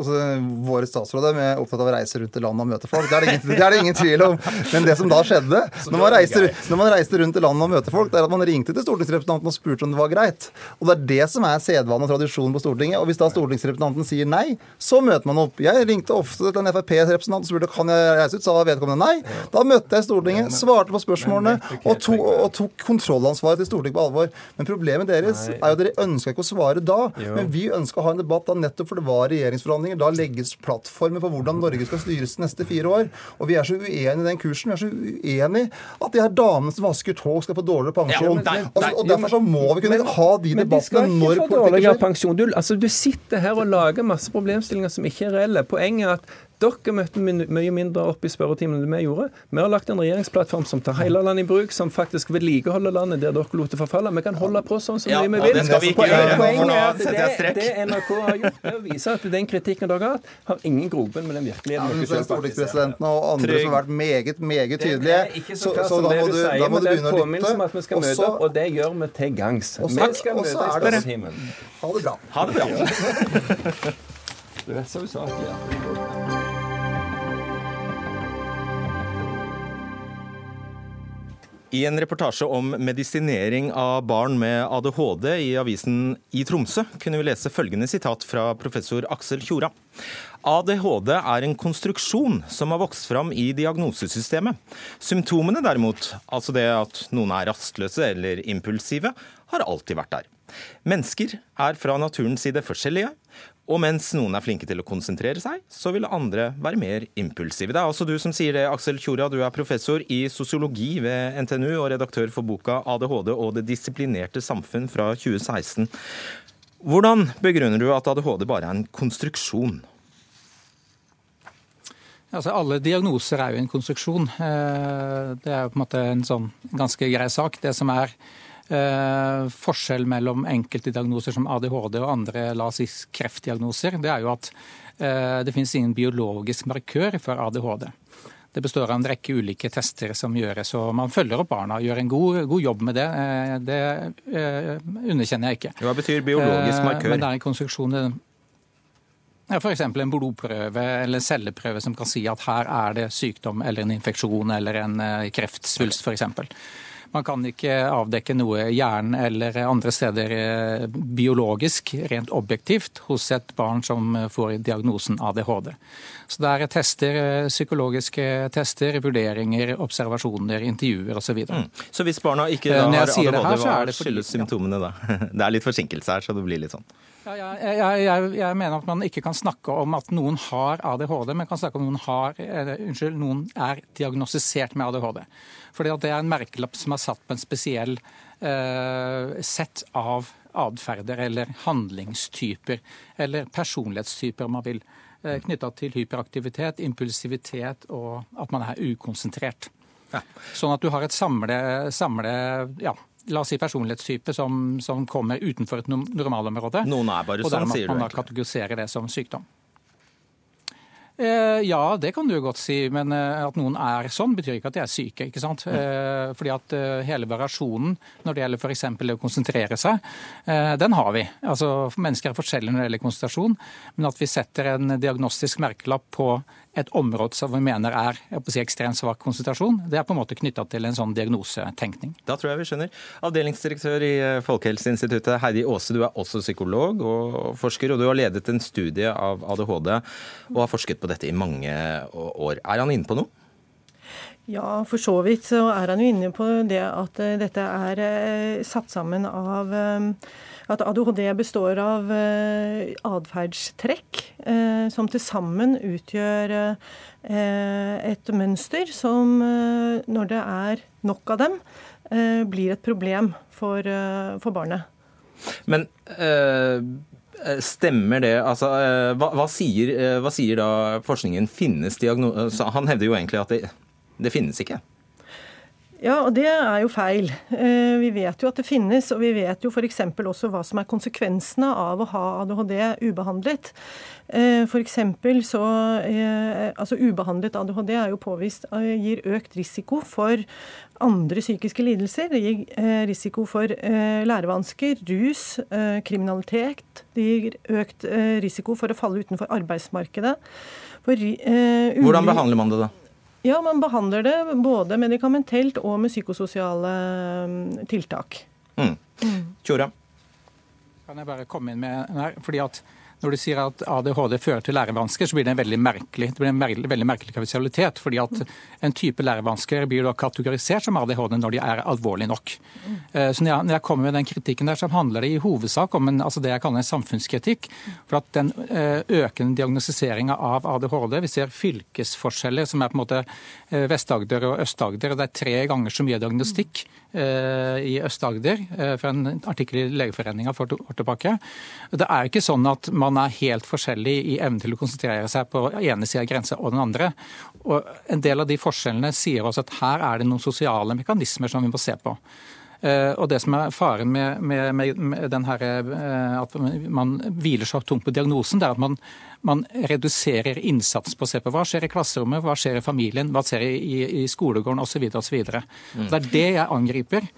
Altså, Våre statsråder er opptatt av å reise rundt i landet og møte folk. Det er det, ingen, det er det ingen, tvil om. Men det som da skjedde, når man, reiste, når man, reiste, rundt i landet og møter folk, det er at man ringte til stortingsrepresentanten og spurte om det var greit. Og det er det som er sedvane og tradisjon på Stortinget. Og hvis da stortingsrepresentanten sier nei, så møter man opp. Jeg ringte ofte til en Frp-representant og spurte kan jeg reise ut, sa vedkommende nei. Da møtte jeg Stortinget, svarte på spørsmålene og, to, og tok kontrollansvaret til Stortinget på alvor. Men problemet deres er jo at dere ønska ikke å svare da. Men vi ønska å ha en debatt da nettopp for det var regjeringsforhandlinger forhandlinger. Da legges plattformer for hvordan Norge skal styres de neste fire år. Og vi er så uenige i den kursen. Vi er så uenige at de her damene som vasker tog, skal få dårligere pensjon. Ja, nei, nei, og Derfor så må vi kunne men, ha de debattene når politikere skjer. Du, altså, du sitter her og lager masse problemstillinger som ikke er reelle. Poenget er at dere møtte mye mindre opp i spørretimen enn vi gjorde. Vi har lagt en regjeringsplattform som tar hele landet i bruk, som faktisk vedlikeholder landet der dere lot det forfalle. Vi kan holde på sånn som ja, vi vil. Ja, det skal vi ikke gjøre. Poenget er at. Det, det NRK har gjort, er å vise at den kritikken dere har hatt, har ingen grobunn med den virkeligheten. Ja, men Stortingspresidenten og andre som har vært meget, meget tydelige. Så, så, da må du, da må du begynne å lytte. At vi skal møte, og det gjør vi til gangs. Vi skal møte i spørretimen. Ha det bra. Ha det bra. (laughs) Du er så usaklig. I en reportasje om medisinering av barn med ADHD i avisen i Tromsø kunne vi lese følgende sitat fra professor Aksel Tjora. ADHD er en konstruksjon som har vokst fram i diagnosesystemet. Symptomene derimot, altså det at noen er rastløse eller impulsive, har alltid vært der. Mennesker er fra naturens side forskjellige, og mens noen er flinke til å konsentrere seg, så vil andre være mer impulsive. Det er altså du som sier det, Aksel Tjora. Du er professor i sosiologi ved NTNU og redaktør for boka 'ADHD og det disiplinerte samfunn' fra 2016. Hvordan begrunner du at ADHD bare er en konstruksjon? Altså, alle diagnoser er jo en konstruksjon. Eh, det er jo på en måte en sånn ganske grei sak. Det som er Eh, forskjell mellom enkelte diagnoser som ADHD og andre la oss si, kreftdiagnoser, det er jo at eh, det finnes ingen biologisk markør for ADHD. Det består av en rekke ulike tester som gjøres, og man følger opp barna gjør en god, god jobb med det. Eh, det underkjenner jeg ikke. Hva betyr biologisk markør? Men det er en konstruksjon ja, F.eks. en blodprøve eller celleprøve som kan si at her er det sykdom eller en infeksjon eller en kreftsvulst f.eks. Man kan ikke avdekke noe i hjernen eller andre steder eh, biologisk, rent objektivt, hos et barn som får diagnosen ADHD. Så det er tester, eh, psykologiske tester, vurderinger, observasjoner, intervjuer osv. Så, mm. så hvis barna ikke da, har ADHD, her, hva skyldes symptomene da? (laughs) Det er litt forsinkelse her, så det blir litt sånn. Ja, jeg, jeg, jeg, mener at man ikke kan snakke om at noen har ADHD, men kan snakke om noen har, eh, unnskyld, noen er diagnostisert med ADHD. Fordi Det er en merkelapp som er satt på en spesiell eh, sett av atferder eller handlingstyper, eller personlighetstyper, om man vil, eh, knytta til hyperaktivitet, impulsivitet og at man er ukonsentrert. Ja. Sånn at du har et samle, samle ja, la oss si personlighetstype som, som kommer utenfor et normalområde. Noen er bare sånn, sier du. Og dermed man da kategoriserer det som sykdom. Eh, ja, det kan du godt si, men eh, at noen er sånn, betyr ikke at de er syke. ikke sant? Eh, fordi at hele variasjonen når det gjelder f.eks. å konsentrere seg, den har vi. Altså, Mennesker er forskjellige når det gjelder konsentrasjon, men at vi setter en diagnostisk merkelapp på et område som vi mener er si, ekstremt svak konsentrasjon, det er på en måte knytta til en sånn diagnosetenkning. Da tror jeg vi skjønner. Avdelingsdirektør i eh, Folkehelseinstituttet, Heidi Aase, du er også psykolog og forsker, og du har ledet en studie av ADHD og har forsket på dette i mange år. Er han inne på noe? Ja, for så vidt så er han jo inne på det at eh, dette er eh, satt sammen av at ADHD består av eh, atferdstrekk eh, som til sammen utgjør eh, et mønster som, når det er nok av dem, blir et problem for, for barnet. Men Stemmer det? Altså, hva, hva, sier, hva, sier, da forskningen? Finnes diagnose Han hevder jo egentlig at det, det finnes ikke. Ja, og det er jo feil. Eh, vi vet jo at det finnes, og vi vet jo f.eks. også hva som er konsekvensene av å ha ADHD ubehandlet. For F.eks. så eh, Altså ubehandlet ADHD er jo påvist gir økt risiko for andre psykiske lidelser. Det gir risiko for lærevansker, rus, kriminalitet. Det gir økt risiko for å falle utenfor arbeidsmarkedet. For, Hvordan behandler man det, da? Ja, man behandler det både medikamentelt og med psykososiale mm, tiltak. Mm. Mm. Tjora? Kan jeg bare komme inn med her? Fordi at når du sier at ADHD fører til lærevansker, så blir det en veldig merkelig, det blir en veldig, veldig merkelig kausalitet. fordi at en type lærevansker blir da kategorisert som ADHD når de er alvorlige nok. Eh, så når jeg, kommer med den kritikken der, så handler det i hovedsak om en, altså det jeg kaller en samfunnskritikk. For at den eh, økende diagnostiseringa av ADHD Vi ser fylkesforskjeller som er på en måte eh, Vest-Agder og Øst-Agder. Det er tre ganger så mye diagnostikk i Øst-Agder, fra en artikkel i Legeforeninga for et år tilbake. Det er ikke sånn at man man er helt forskjellig i evnen til å konsentrere seg på ene sida av grensa og den andre. Og En del av de forskjellene sier også at her er det noen sosiale mekanismer som vi må se på. Uh, og det som er Faren med, med, med, den her, uh, at man hviler så tungt på diagnosen, det er at man, man, reduserer innsats på å se på hva skjer i klasserommet, hva skjer i familien, hva skjer i, i, i skolegården osv. Mm. Det er det jeg angriper.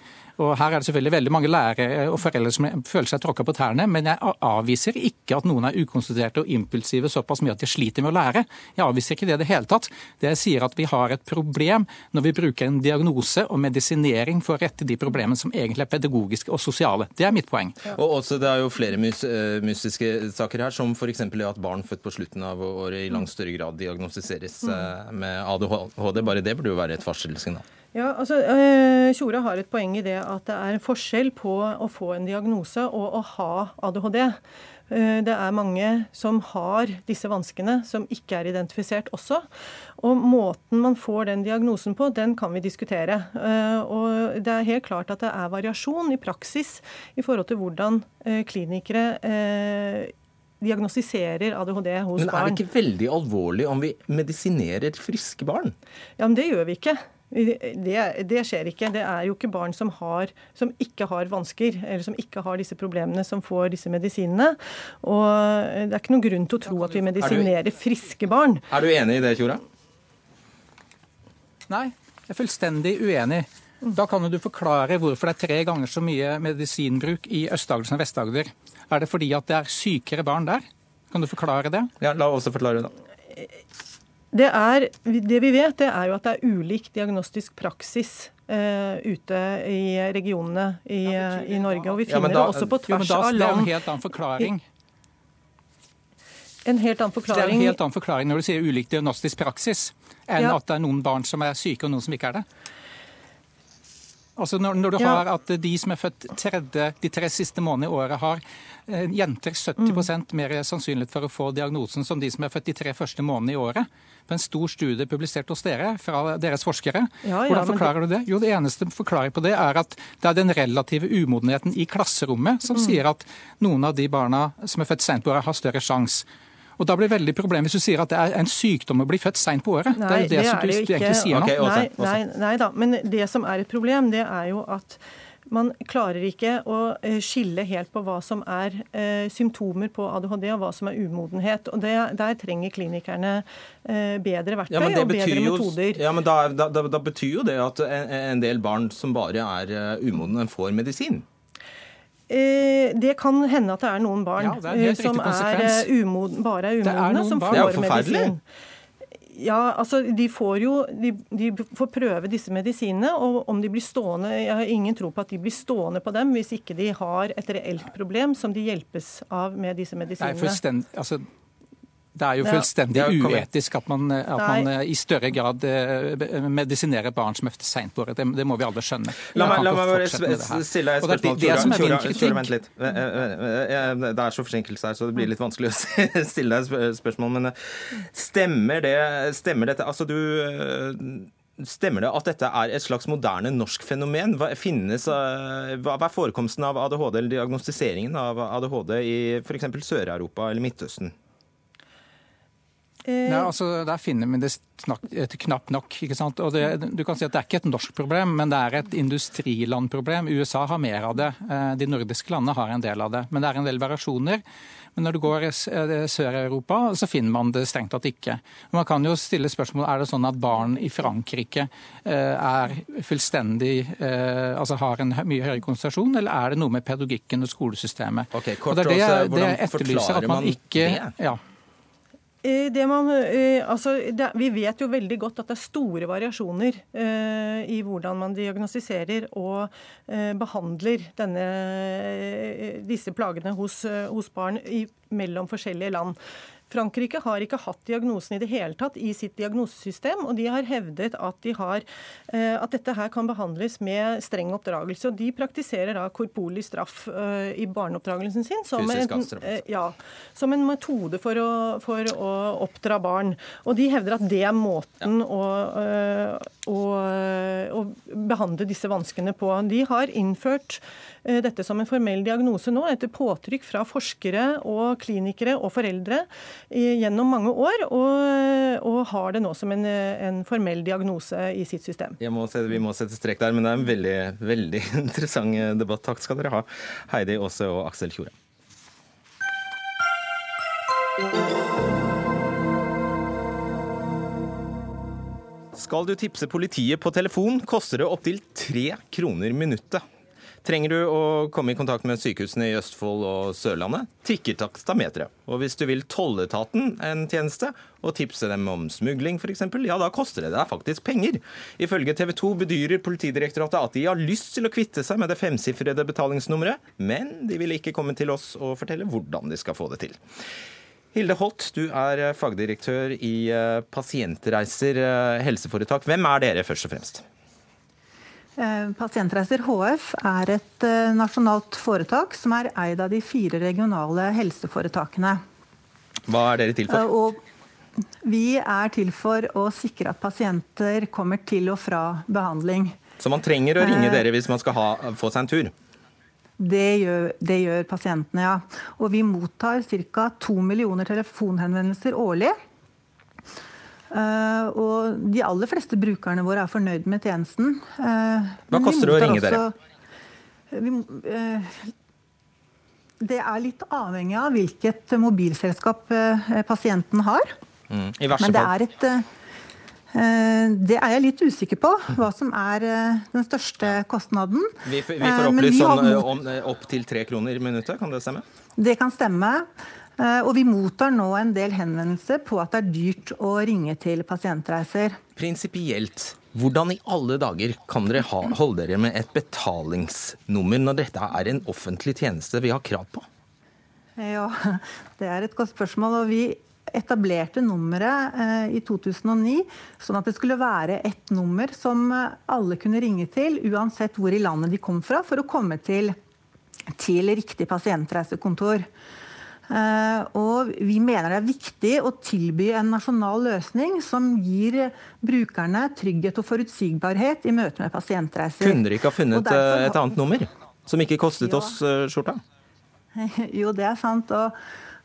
Og Her er det selvfølgelig veldig mange lærere og foreldre som føler seg tråkka på tærne, men jeg avviser ikke at noen er ukonsentrerte og impulsive såpass mye at de sliter med å lære. Jeg avviser ikke det i det hele tatt. Det jeg sier at vi har et problem når vi bruker en diagnose og medisinering for å rette de problemene som egentlig er pedagogiske og sosiale. Det er mitt poeng. Ja. Og også, Det er jo flere eh, mystiske saker her, som f.eks. at barn født på slutten av året i langt større grad diagnostiseres mm. eh, med ADHD. Bare det burde jo være et varselsignal. Ja, altså, eh, Tjora har et poeng i det at det er en forskjell på å få en diagnose og å ha ADHD. Eh, det er mange som har disse vanskene, som ikke er identifisert også. Og måten man får den diagnosen på, den kan vi diskutere. Eh, og det er helt klart at det er variasjon i praksis i forhold til hvordan klinikere diagnostiserer ADHD hos barn. Men er det ikke veldig alvorlig om vi medisinerer friske barn? Ja, men det gjør vi ikke. Det, det, skjer ikke. Det er jo ikke barn som, har, som, ikke har vansker, eller som ikke har disse problemene, som får disse medisinene. Og det er ikke noen grunn til å tro at vi medisinerer friske barn. Er du enig i det, Tjora? Nei, jeg er fullstendig uenig. Da kan du forklare hvorfor det er tre ganger så mye medisinbruk i Øst-Agder som Vest-Agder. Er det fordi at det er sykere barn der? Kan du forklare det? Ja, La oss også forklare det. Det, er, det, vi vet, det er jo at det er ulik diagnostisk praksis uh, ute i regionene i, i, Norge. Og vi finner ja, da, det også på tvers jo, da, av land. Det er en helt annen forklaring. En helt annen forklaring. Det er en helt annen forklaring når du sier ulik diagnostisk praksis, enn ja. at det er noen barn som er syke og noen som ikke er det. Altså når, når du ja. har at de som er født tredje, de tre siste månedene i året, har eh, jenter 70 mm. mer sannsynlighet for å få diagnosen som de som er født de tre første månedene i året. På en stor studie publisert hos dere fra deres forskere. Ja, ja, Hvordan forklarer det... du det? Jo, Det eneste forklaring på det er at det er den relative umodenheten i klasserommet som mm. sier at noen av de barna som er født sent på året, har større sjanse. Og Da blir det veldig problem hvis du sier at det er en sykdom å bli født seint på året. Nei, det er jo det, det som du, du egentlig sier okay, nå. Nei, nei, nei da, men det som er et problem, det er jo at man klarer ikke å eh, skille helt på hva som er eh, symptomer på ADHD og hva som er umodenhet. Og det, Der trenger klinikerne eh, bedre verktøy ja, og bedre jo, metoder. Ja, men da, da, da, betyr jo det at en, en del barn som bare er uh, umodne, får medisin? Det kan hende at det er noen barn ja, er som er umoden, bare er umodne, som får det er medisin. Ja, altså de får jo de, de, får prøve disse medisinene, og om de blir stående Jeg har ingen tro på at de blir stående på dem hvis ikke de har et reelt problem som de hjelpes av med disse medisinene. Nei, altså, det er jo fullstendig ja, uetisk at man, at man, i større grad eh, medisinerer barn som er seint på året. Det, det, må vi alle skjønne. La meg, la meg bare stille deg et spørsmål. Tjora, vent litt. Eh, eh, det er så forsinkelse her, så det blir litt vanskelig å (laughs) stille deg et spørsmål. Men stemmer det Stemmer dette Altså, du Stemmer det at dette er et slags moderne norsk fenomen? Hva, finnes, hva er forekomsten av ADHD eller diagnostiseringen av ADHD i f.eks. Sør-Europa eller Midtøsten? Eh, ja, altså, Der finner vi det knapt nok. ikke sant? Og det, du kan si at Det er ikke et norsk problem, men det er et industrilandproblem. USA har mer av det. Eh, de nordiske landene har en del av det. Men det er en del variasjoner. Men når du går i eh, Sør-Europa, så finner man det strengt tatt ikke. Man kan jo stille spørsmål er det sånn at barn i Frankrike er fullstendig altså har en mye høyere konsentrasjon, eller er det noe med pedagogikken og skolesystemet? Ok, kort, og det er det, det jeg etterlyser at man ikke det? Ja. Eh, man, eh, altså, det, vi vet jo veldig godt at det er store variasjoner eh, i hvordan man diagnostiserer og eh, behandler denne, eh, disse plagene hos, hos barn i, mellom forskjellige land. Frankrike har ikke hatt diagnosen i det hele tatt i sitt diagnosesystem, og de har hevdet at, de har, eh, at dette her kan behandles med streng oppdragelse. og De praktiserer da korporlig straff eh, i barneoppdragelsen sin som en, eh, ja, som en, metode for å, for å, oppdra barn. Og de hevder at det er måten ja. å, å, å behandle disse vanskene på. De har innført dette som en formell diagnose nå, etter påtrykk fra forskere og klinikere og foreldre gjennom mange år, og, og har det nå som en, en, formell diagnose i sitt system. Må se, vi må sette strek der, men det er en veldig, veldig (laughs) interessant debatt. Takk skal dere ha, Heidi Aase og Aksel Tjore. Skal du tipse politiet på telefon, koster det opptil tre kroner minuttet. Trenger du å komme i kontakt med sykehusene i Østfold og Sørlandet, tikker takstameteret. Og hvis du vil tolletaten en tjeneste, og tipse dem om smugling f.eks., ja da koster det deg faktisk penger. Ifølge TV 2 bedyrer Politidirektoratet at de har lyst til å kvitte seg med det femsifrede betalingsnummeret, men de vil ikke komme til oss og fortelle hvordan de skal få det til. Hilde Holt, du er fagdirektør i eh, Pasientreiser eh, helseforetak. Hvem er dere, først og fremst? Eh, Pasientreiser HF er et eh, nasjonalt foretak som er eid av de fire regionale helseforetakene. Hva er dere til for? Eh, og vi er til for å sikre at pasienter kommer til og fra behandling. Så man trenger å ringe dere hvis man skal ha, få seg en tur? Det gjør, det gjør pasientene, ja. Og vi mottar ca. to millioner telefonhenvendelser årlig. Uh, og de aller fleste brukerne våre er fornøyd med tjenesten. Uh, Hva koster det å ringe dere? Vi, uh, det er litt avhengig av hvilket mobilselskap pasienten har. Mm. I verste Men det er et Eh, det er jeg litt usikker på, hva som er eh, den største kostnaden. Vi, vi Eh, får opplyst sånn opptil opp til tre kroner i minuttet, kan det stemme? Det kan stemme. Eh, Og vi mottar nå en del henvendelser på at det er dyrt å ringe til pasientreiser. Prinsipielt, hvordan i alle dager kan dere ha, holde dere med et betalingsnummer når dette er en offentlig tjeneste vi har krav på? Ja, (laughs) det er et godt spørsmål. og vi etablerte nummeret eh, i 2009, sånn at det skulle være et nummer som eh, alle kunne ringe til, uansett hvor i landet de kom fra, for å komme til, til riktig pasientreisekontor. Eh, og vi mener det er viktig å tilby en nasjonal løsning som gir brukerne trygghet og forutsigbarhet i møte med pasientreiser. Kunne dere ikke ha funnet derfor- eh, et annet nummer? Som ikke kostet oss eh, skjorta? (laughs) Jo, det er sant. Og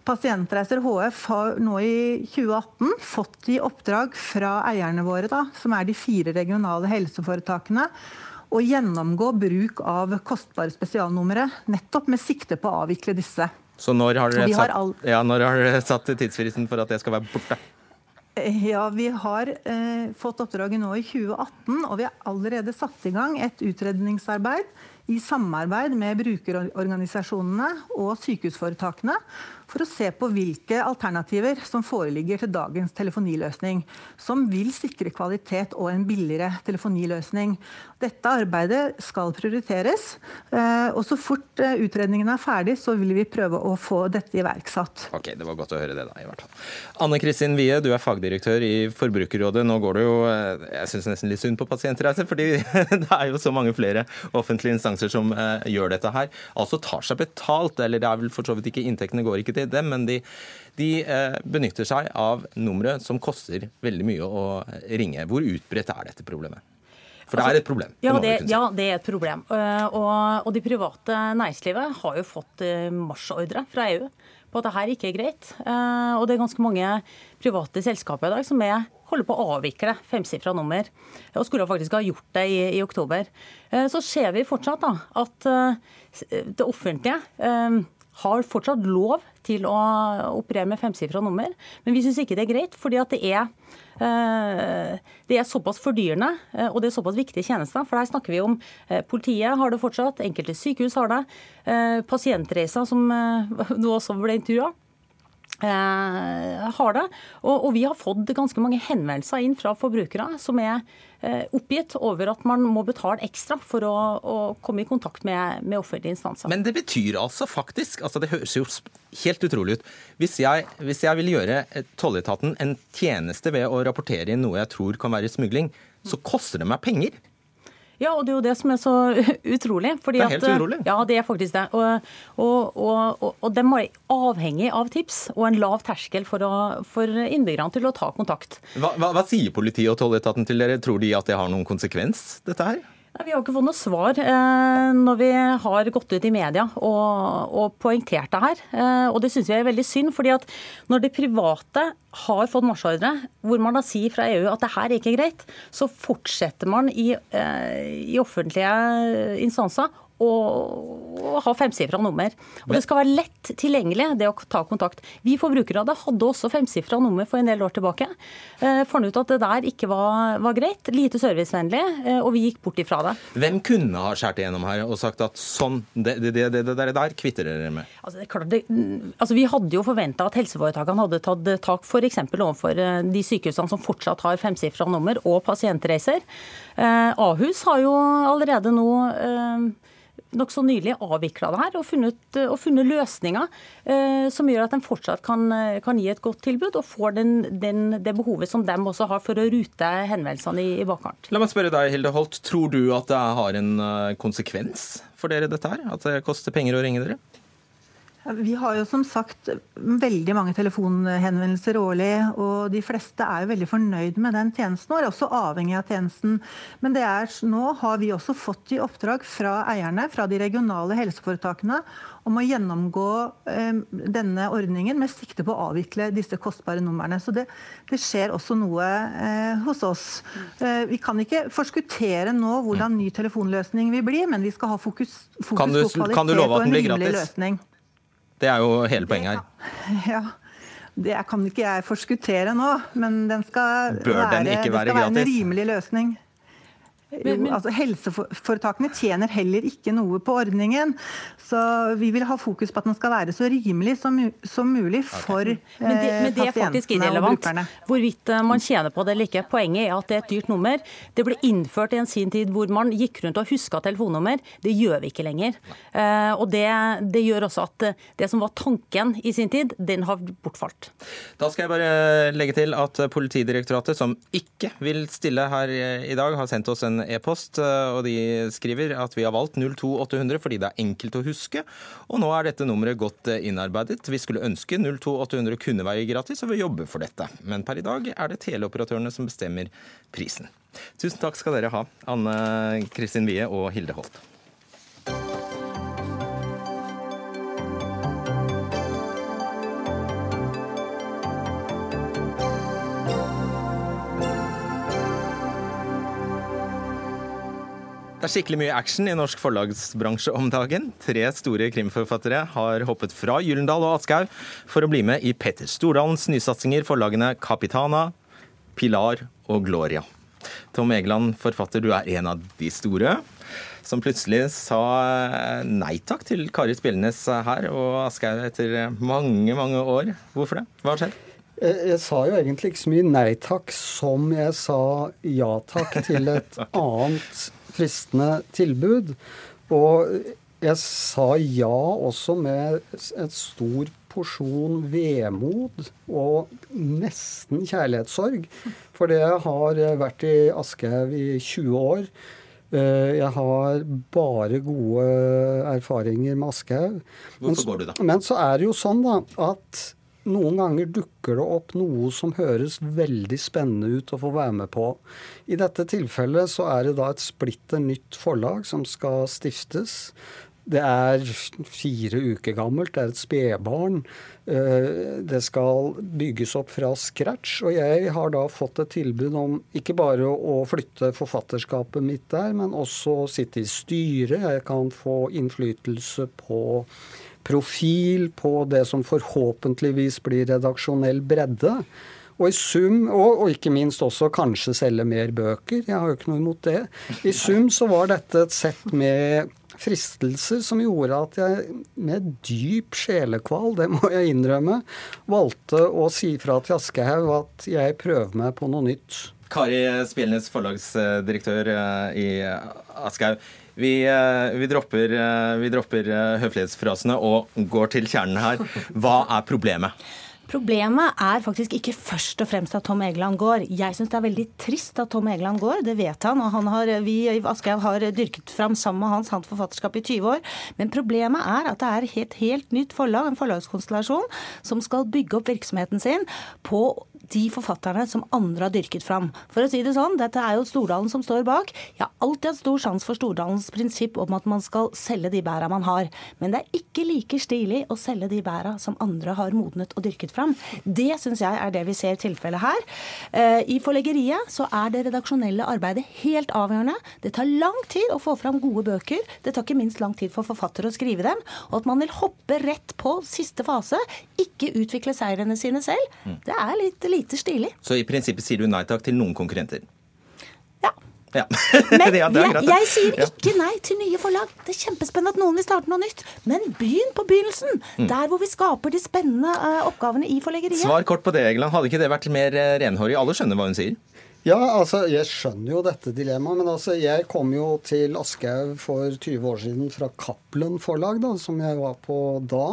Pasientreiser HF har nå i 2018 fått i oppdrag fra eierne våre, da, som er de fire regionale helseforetakene, å gjennomgå bruk av kostbare spesialnumre, nettopp med sikte på å avvikle disse. Så når har dere har satt, ja, når har dere satt tidsfristen for at det skal være borte? Ja, Vi har eh, fått oppdraget nå i 2018, og vi har allerede satt i gang et utredningsarbeid i samarbeid med brukerorganisasjonene og sykehusforetakene for å se på hvilke alternativer som foreligger til dagens telefoniløsning, som vil sikre kvalitet og en billigere telefoniløsning. Dette arbeidet skal prioriteres, eh, og så fort eh, utredningen er ferdig, så vil vi prøve å få dette iverksatt. Ok, Det var godt å høre det, da, i hvert fall. Anne Kristin Wie, du er fagdirektør i Forbrukerrådet. Nå går det jo eh, jeg synes nesten litt synd på pasientreiser, fordi (laughs) det er jo så mange flere offentlige instanser som eh, gjør dette her. Altså tar seg betalt, eller det er vel for så vidt ikke inntektene går ikke til dem, men de, de eh, benytter seg av numre som koster veldig mye å ringe. Hvor utbredt er dette problemet? For det er et problem. Ja, det, ja, det er et problem. Eh, Og, og det private næringslivet har jo fått eh, marsjordre fra EU på at dette ikke er greit. Eh, Og det er ganske mange private selskaper i dag som er, holder på å avvikle femsifra nummer. Og skulle faktisk ha gjort det i, i oktober. Eh, Så ser vi fortsatt da, at eh, det offentlige eh, har fortsatt lov til å operere med femsifra nummer, men vi syns ikke det er greit, fordi at det er det er såpass fordyrende, og det er såpass viktige tjenester. For her snakker vi om politiet har det fortsatt, enkelte sykehus har det. Pasientreiser, som (laughs) nå også ble intervjua, har det. Og, og vi har fått ganske mange henvendelser inn fra forbrukere som er eh, oppgitt over at man må betale ekstra for å, å komme i kontakt med, med offentlige instanser. Men det betyr altså faktisk altså Det høres jo helt utrolig ut. Hvis jeg, hvis jeg vil gjøre eh, tolletaten en tjeneste ved å rapportere inn noe jeg tror kan være smugling, så koster det meg penger. Ja, og det er jo det som er så (laughs) utrolig. fordi Det er helt at, urolig? Ja, det er faktisk det. Og, og, og, og, de er avhengig av tips og en lav terskel for, å, for innbyggerne til å ta kontakt. Hva, hva, hva sier politiet og tolletaten til dere? Tror de at det har noen konsekvens, dette her? Nei, Vi har ikke fått noe svar eh, når vi har gått ut i media og, og poengtert det her. Eh, og det syns vi er veldig synd, fordi at når det private har fått marsjordre, hvor man da sier fra EU at det her er ikke greit, så fortsetter man i, eh, i offentlige instanser å ha femsifra nummer. Og det skal være lett tilgjengelig, det å ta kontakt. Vi Forbrukerrådet hadde også femsifra nummer for en del år tilbake. Eh, fant ut at det der ikke var, var greit, lite servicevennlig, eh, og vi gikk bort ifra det. Hvem kunne ha skåret igjennom her og sagt at sånn, det, det, det, det der, der kvitter dere med? Altså, det klart, altså, vi hadde jo forventa at helseforetakene hadde tatt tak f.eks. overfor eh, de sykehusene som fortsatt har femsifra nummer, og pasientreiser. Eh, Ahus har jo allerede nå eh, nokså nylig avvikla det her og funnet, og funnet løsninger eh, som gjør at de fortsatt kan, kan gi et godt tilbud og får den, den, det behovet som de også har for å rute henvendelsene i, i bakkant. La meg spørre deg, Hilde Holt. Tror du at det har en eh, konsekvens for dere, dette her? At det koster penger å ringe dere? Vi har jo som sagt veldig mange telefonhenvendelser årlig, og de fleste er jo veldig fornøyd med den tjenesten og er også avhengig av tjenesten. Men det er, nå har vi også fått i oppdrag fra eierne, fra de regionale helseforetakene, om å gjennomgå eh, denne ordningen med sikte på å avvikle disse kostbare numrene. Så det, det skjer også noe eh, hos oss. Eh, vi kan ikke forskuttere nå hvordan ny telefonløsning vil bli, men vi skal ha fokus, fokus Kan du- på kvalitet og en rimelig løsning. Det er jo hele poenget her. (laughs) Ja. Det kan ikke jeg forskuttere nå, men den skal Bør den være, det være skal være en rimelig løsning. Jo, altså Helseforetakene tjener heller ikke noe på ordningen. Så vi vil ha fokus på at den skal være så rimelig som, som mulig for Men det, eh, men det er faktisk irrelevant hvorvidt eh, man tjener på det eller ikke. Poenget er at det er et dyrt nummer. Det ble innført i en sin tid hvor man gikk rundt og huska telefonnummer. Det gjør vi ikke lenger. Eh, og det, det gjør også at eh, det som var tanken i sin tid, den har bortfalt. Da skal jeg bare legge til at Politidirektoratet, som ikke vil stille her i dag, har sendt oss en e-post, eh, og de skriver at vi har valgt 02800 fordi det er enkelt å huske. Og nå er dette nummeret godt eh, innarbeidet. Vi skulle ønske 02800 kunne være gratis, og vi jobber for dette. Men per i dag er det teleoperatørene som bestemmer prisen. Tusen takk skal dere ha, Anne Kristin Wie og Hilde Holt. Det er skikkelig mye action i norsk forlagsbransje om dagen. Tre store krimforfattere har hoppet fra Gyllendal og Aschehoug for å bli med i Petter Stordalens nysatsinger, forlagene Capitana, Pilar og Gloria. Tom Egeland, forfatter, du er en av de store som plutselig sa nei takk til Kari Spillenes her og Aschehoug etter mange, mange år. Hvorfor det? Hva har skjedd? Jeg, jeg sa jo egentlig ikke så mye nei takk som jeg sa ja takk til et (laughs) annet fristende tilbud. Og jeg sa ja også med et stor porsjon vemod og nesten kjærlighetssorg. For jeg har vært i Aschehoug i 20 år. Eh, Jeg har bare gode erfaringer med Aschehoug. Hvorfor går du da? Men så er det jo sånn da, at noen ganger dukker det opp noe som høres veldig spennende ut å få være med på. I dette tilfellet så er det da et splitter nytt forlag som skal stiftes. Det er fire uker gammelt, det er et spedbarn. Eh, Det skal bygges opp fra scratch. Og jeg har da fått et tilbud om ikke bare å flytte forfatterskapet mitt der, men også sitte i styret. Jeg kan få innflytelse på profil, på det som forhåpentligvis blir redaksjonell bredde. Og i sum, og, og ikke minst også kanskje selge mer bøker. Jeg har jo ikke noe imot det. I sum så var dette et sett med fristelser som gjorde at jeg med dyp sjelekval, det må jeg innrømme, valgte å si fra til Aschehoug at jeg prøver meg på noe nytt. Kari Spjelnes, forlagsdirektør eh, i Aschehoug. Vi, eh, vi dropper, eh, vi dropper eh, høflighetsfrasene og går til kjernen her. Hva er problemet? Problemet er faktisk ikke først og fremst at Tom Egeland går. Jeg syns det er veldig trist at Tom Egeland går, det vet han. Og han har, vi i Aschehoug har dyrket fram sammen med hans hans forfatterskap i 20 år. Men problemet er at det er et helt nytt forlag, en forlagskonstellasjon, som skal bygge opp virksomheten sin på de forfatterne som andre har dyrket fram. For å si det sånn, dette er jo Stordalen som står bak. Jeg har alltid hatt stor sans for Stordalens prinsipp om at man skal selge de bæra man har. Men det er ikke like stilig å selge de bæra som andre har modnet og dyrket fram. Det syns jeg er det vi ser tilfellet her. Eh, I forleggeriet så er det redaksjonelle arbeidet helt avgjørende. Det tar lang tid å få fram gode bøker. Det tar ikke minst lang tid for forfattere å skrive dem. Og at man vil hoppe rett på siste fase, ikke utvikle seirene sine selv, det er litt lite stilig. Så i prinsippet sier du nei takk til noen konkurrenter? Ja. Ja. (laughs) Men Ja, er jeg, jeg sier Ja. ikke nei til nye forlag. Det er kjempespennende at noen vil starte noe nytt. Men begynn på begynnelsen. Mm. Der hvor vi skaper de spennende uh, oppgavene i forleggeriet. Svar kort på det, Egeland. Hadde ikke det vært mer uh, renhårig? Alle skjønner hva hun sier. Ja, altså, jeg skjønner jo dette dilemmaet, men altså, jeg kom jo til Aschehoug for 20 år siden fra Cappelen forlag, da, som jeg var på da.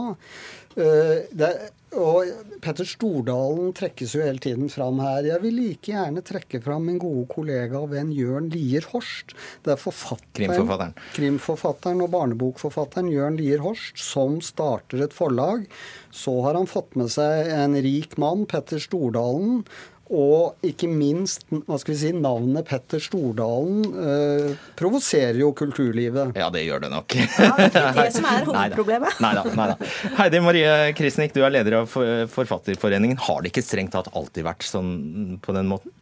Det det, og Petter Stordalen trekkes jo hele tiden fram her. Jeg vil like gjerne trekke fram min gode kollega og venn Jørn Lier Horst. Det er forfatteren, Krimforfatteren. krimforfatteren og barnebokforfatteren Jørn Lier Horst som starter et forlag. Så har han fått med seg en rik mann, Petter Stordalen. Og ikke minst hva skal vi si, navnet Petter Stordalen eh, provoserer jo kulturlivet. Ja, det gjør det nok. ja, det som er hovedproblemet. Nei da. nei da. Heidi Marie Krisnik, du er leder av Forfatterforeningen. Har det ikke strengt tatt alltid vært sånn på den måten?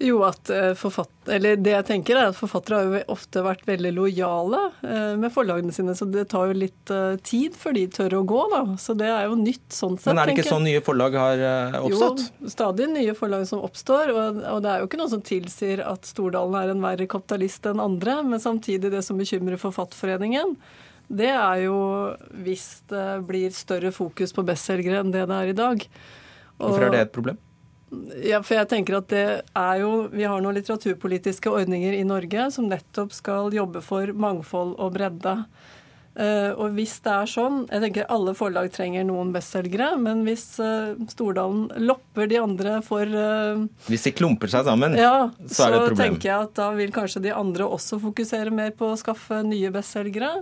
Jo, at eh, eller det jeg tenker er at Forfattere har jo ofte vært veldig lojale eh, med forlagene sine, så det tar jo litt eh, tid før de tør å gå. da. Så det er jo nytt sånn sett. Men er det ikke sånn nye forlag har oppstått? Jo, stadig nye forlag som oppstår, og, og det er jo ikke noe som tilsier at Stordalen er en verre kapitalist enn andre, men samtidig det som bekymrer Forfatterforeningen, det er jo hvis det blir større fokus på bestselgere enn det det er i dag. Hvorfor er det et problem? Ja, for jeg tenker at det er jo, Vi har noen litteraturpolitiske ordninger i Norge som nettopp skal jobbe for mangfold og bredde. Eh, og hvis det er sånn Jeg tenker alle forlag trenger noen bestselgere, men hvis eh, Stordalen lopper de andre for eh, Hvis de klumper seg sammen, ja, så er det et problem. Så tenker jeg at da vil kanskje de andre også fokusere mer på å skaffe nye bestselgere.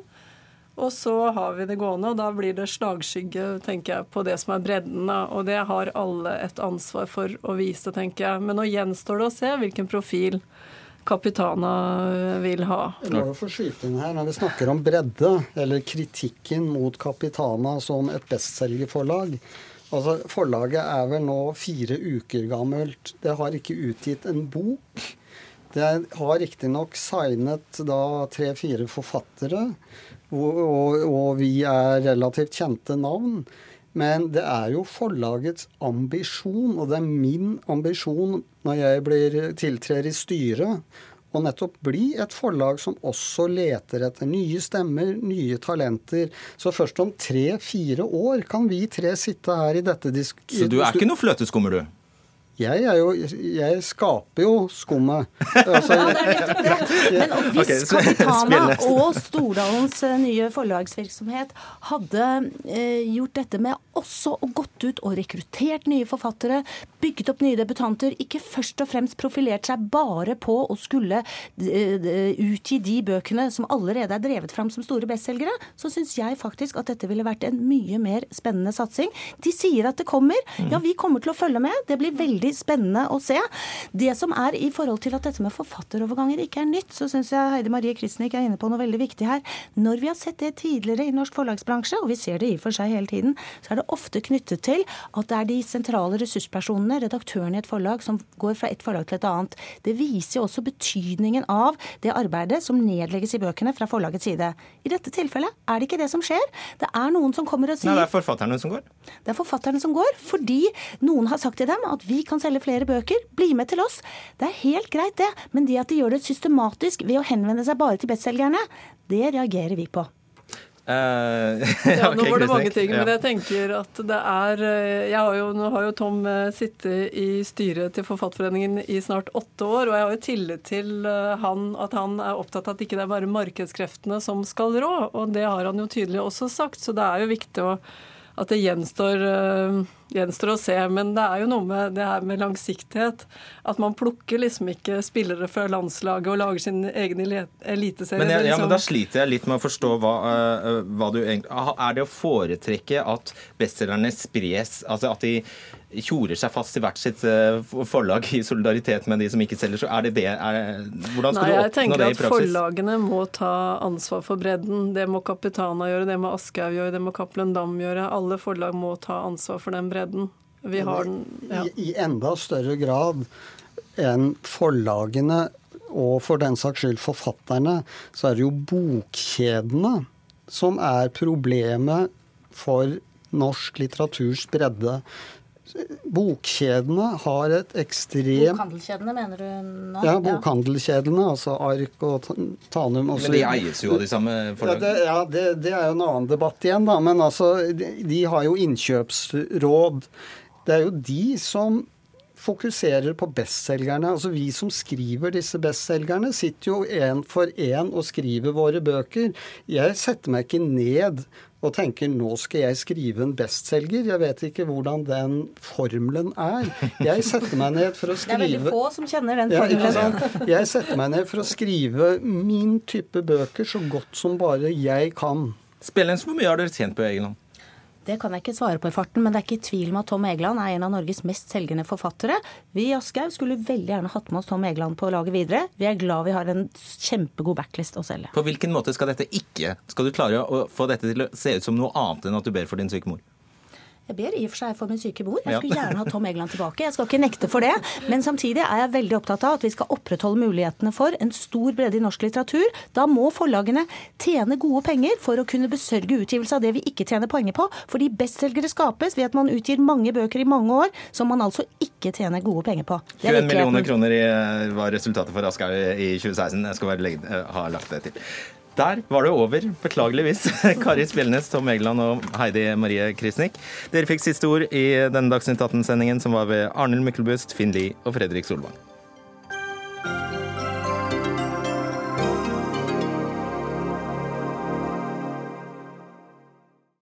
Og så har vi det gående, og da blir det slagskygge tenker jeg, på det som er bredden. Og det har alle et ansvar for å vise, tenker jeg. Men nå gjenstår det å se hvilken profil Capitana vil ha. Jeg må jo få skyte inn her, Når vi snakker om bredde, eller kritikken mot Capitana som et bestselgerforlag altså Forlaget er vel nå fire uker gammelt. Det har ikke utgitt en bok. Det har riktignok signet da tre-fire forfattere, og, og, og vi er relativt kjente navn. Men det er jo forlagets ambisjon, og det er min ambisjon når jeg blir tiltrer i styret, å nettopp bli et forlag som også leter etter nye stemmer, nye talenter. Så først om tre-fire år kan vi tre sitte her i dette disk... Så du er ikke noe fløteskummer, du? Jeg, er jo, jeg skaper jo skummet. Altså, Ja, det er nettopp det. Men hvis Ok, Capitana (laughs) og Stordalens eh, nye forlagsvirksomhet hadde eh, gjort dette med også å gått ut og rekruttert nye forfattere, bygget opp nye debutanter, ikke først og fremst profilert seg bare på å skulle eh, utgi de bøkene som allerede er drevet fram som store bestselgere, så syns jeg faktisk at dette ville vært en mye mer spennende satsing. De sier at det kommer. Ja, vi kommer til å følge med. Det blir veldig spennende å se. Det som er i forhold til at dette med forfatteroverganger ikke er nytt, så syns jeg Heidi Marie Kristnik er inne på noe veldig viktig her. Når vi har sett det tidligere i norsk forlagsbransje, og vi ser det i og for seg hele tiden, så er det ofte knyttet til at det er de sentrale ressurspersonene, redaktørene i et forlag, som går fra et forlag til et annet. Det viser jo også betydningen av det arbeidet som nedlegges i bøkene fra forlagets side. I dette tilfellet er det ikke det som skjer. Det er noen som kommer og sier Nei, det er forfatterne som går. det er forfatterne som går, fordi noen har sagt til dem at vi kan selge flere bøker, bli med til oss. Det er helt greit, det, men det at de gjør det systematisk ved å henvende seg bare til bestselgerne, det reagerer vi på. Uh, (laughs) Ja, nå var det mange ting, men jeg tenker at det er eh, jeg har jo, Nå har jo Tom eh, sittet i styret til Forfatterforeningen i snart åtte år, og jeg har jo tillit til han at han er opptatt av at ikke det er bare markedskreftene som skal rå, og det har han jo tydelig også sagt. Så det er jo viktig å, at det gjenstår, eh, gjenstår å se. Men det er jo noe med det her med langsiktighet. At man plukker liksom ikke spillere fra landslaget og lager sin egen eliteserie. Men, jeg, ja, liksom- men da sliter jeg litt med å forstå hva, eh, hva du egentlig Er det å foretrekke at bestselgerne spres, altså at de tjorer seg fast i hvert sitt eh, forlag i solidaritet med de som ikke selger, så er det det er, Hvordan skal Nei, jeg du oppnå tenker det i at? Forlagene må ta ansvar for bredden. Det må Capitana gjøre, det må Aschehoug gjøre, det må Cappelen Dam gjøre. Alle forlag må ta ansvar for den bredden. Vi har den ja. I, I enda større grad enn forlagene og for den saks skyld forfatterne, så er det jo bokkjedene som er problemet for norsk litteraturs bredde. Bokkjedene har et ekstremt Bokhandelkjedene, mener du nå? Ja, bokhandelkjedene, altså Ark og Tanum osv. Men de eies jo av de samme Ja, det, ja det, det er jo en annen debatt igjen, da. Men altså, de, de har jo innkjøpsråd. Det er jo de som fokuserer på bestselgerne. Altså Vi som skriver disse bestselgerne, sitter jo én for én og skriver våre bøker. Jeg setter meg ikke ned og tenker nå skal jeg skrive en bestselger. Jeg vet ikke hvordan den formelen er. Jeg setter meg ned for å skrive Det er veldig få som kjenner den formelen. Ja, Jeg setter meg ned for å skrive min type bøker så godt som bare jeg kan. Spillens, hvor mye har dere tjent på egen hånd? Det kan jeg ikke svare på i farten, men det er ikke tvil om at Tom Egeland er en av Norges mest selgende forfattere. Vi i Aschehoug skulle veldig gjerne hatt med oss Tom Egeland på laget videre. Vi er glad vi har en kjempegod backlist å selge. På hvilken måte skal dette ikke Skal du klare å få dette til å se ut som noe annet enn at du ber for din syke mor? Jeg ber i og for seg for min syke mor. Jeg skulle gjerne ha Tom Egeland tilbake. Jeg skal ikke nekte for det. Men samtidig er jeg veldig opptatt av at vi skal opprettholde mulighetene for en stor bredde i norsk litteratur. Da må forlagene tjene gode penger for å kunne besørge utgivelse av det vi ikke tjener poenger på. Fordi bestselgere skapes ved at man utgir mange bøker i mange år som man altså ikke tjener gode penger på. Det er 21 millioner kroner i, var resultatet for Aschehoug i 2016. Jeg skal bare legge, eh, ha lagt det til. Der var det over, beklageligvis. (laughs) Kari Spjelnes, Tom Egeland og Heidi Marie Krisnik. Dere fikk siste ord i denne Dagsnytt 18-sendingen, som var ved Arnhild Myklebust, Finn Lie og Fredrik Solvang.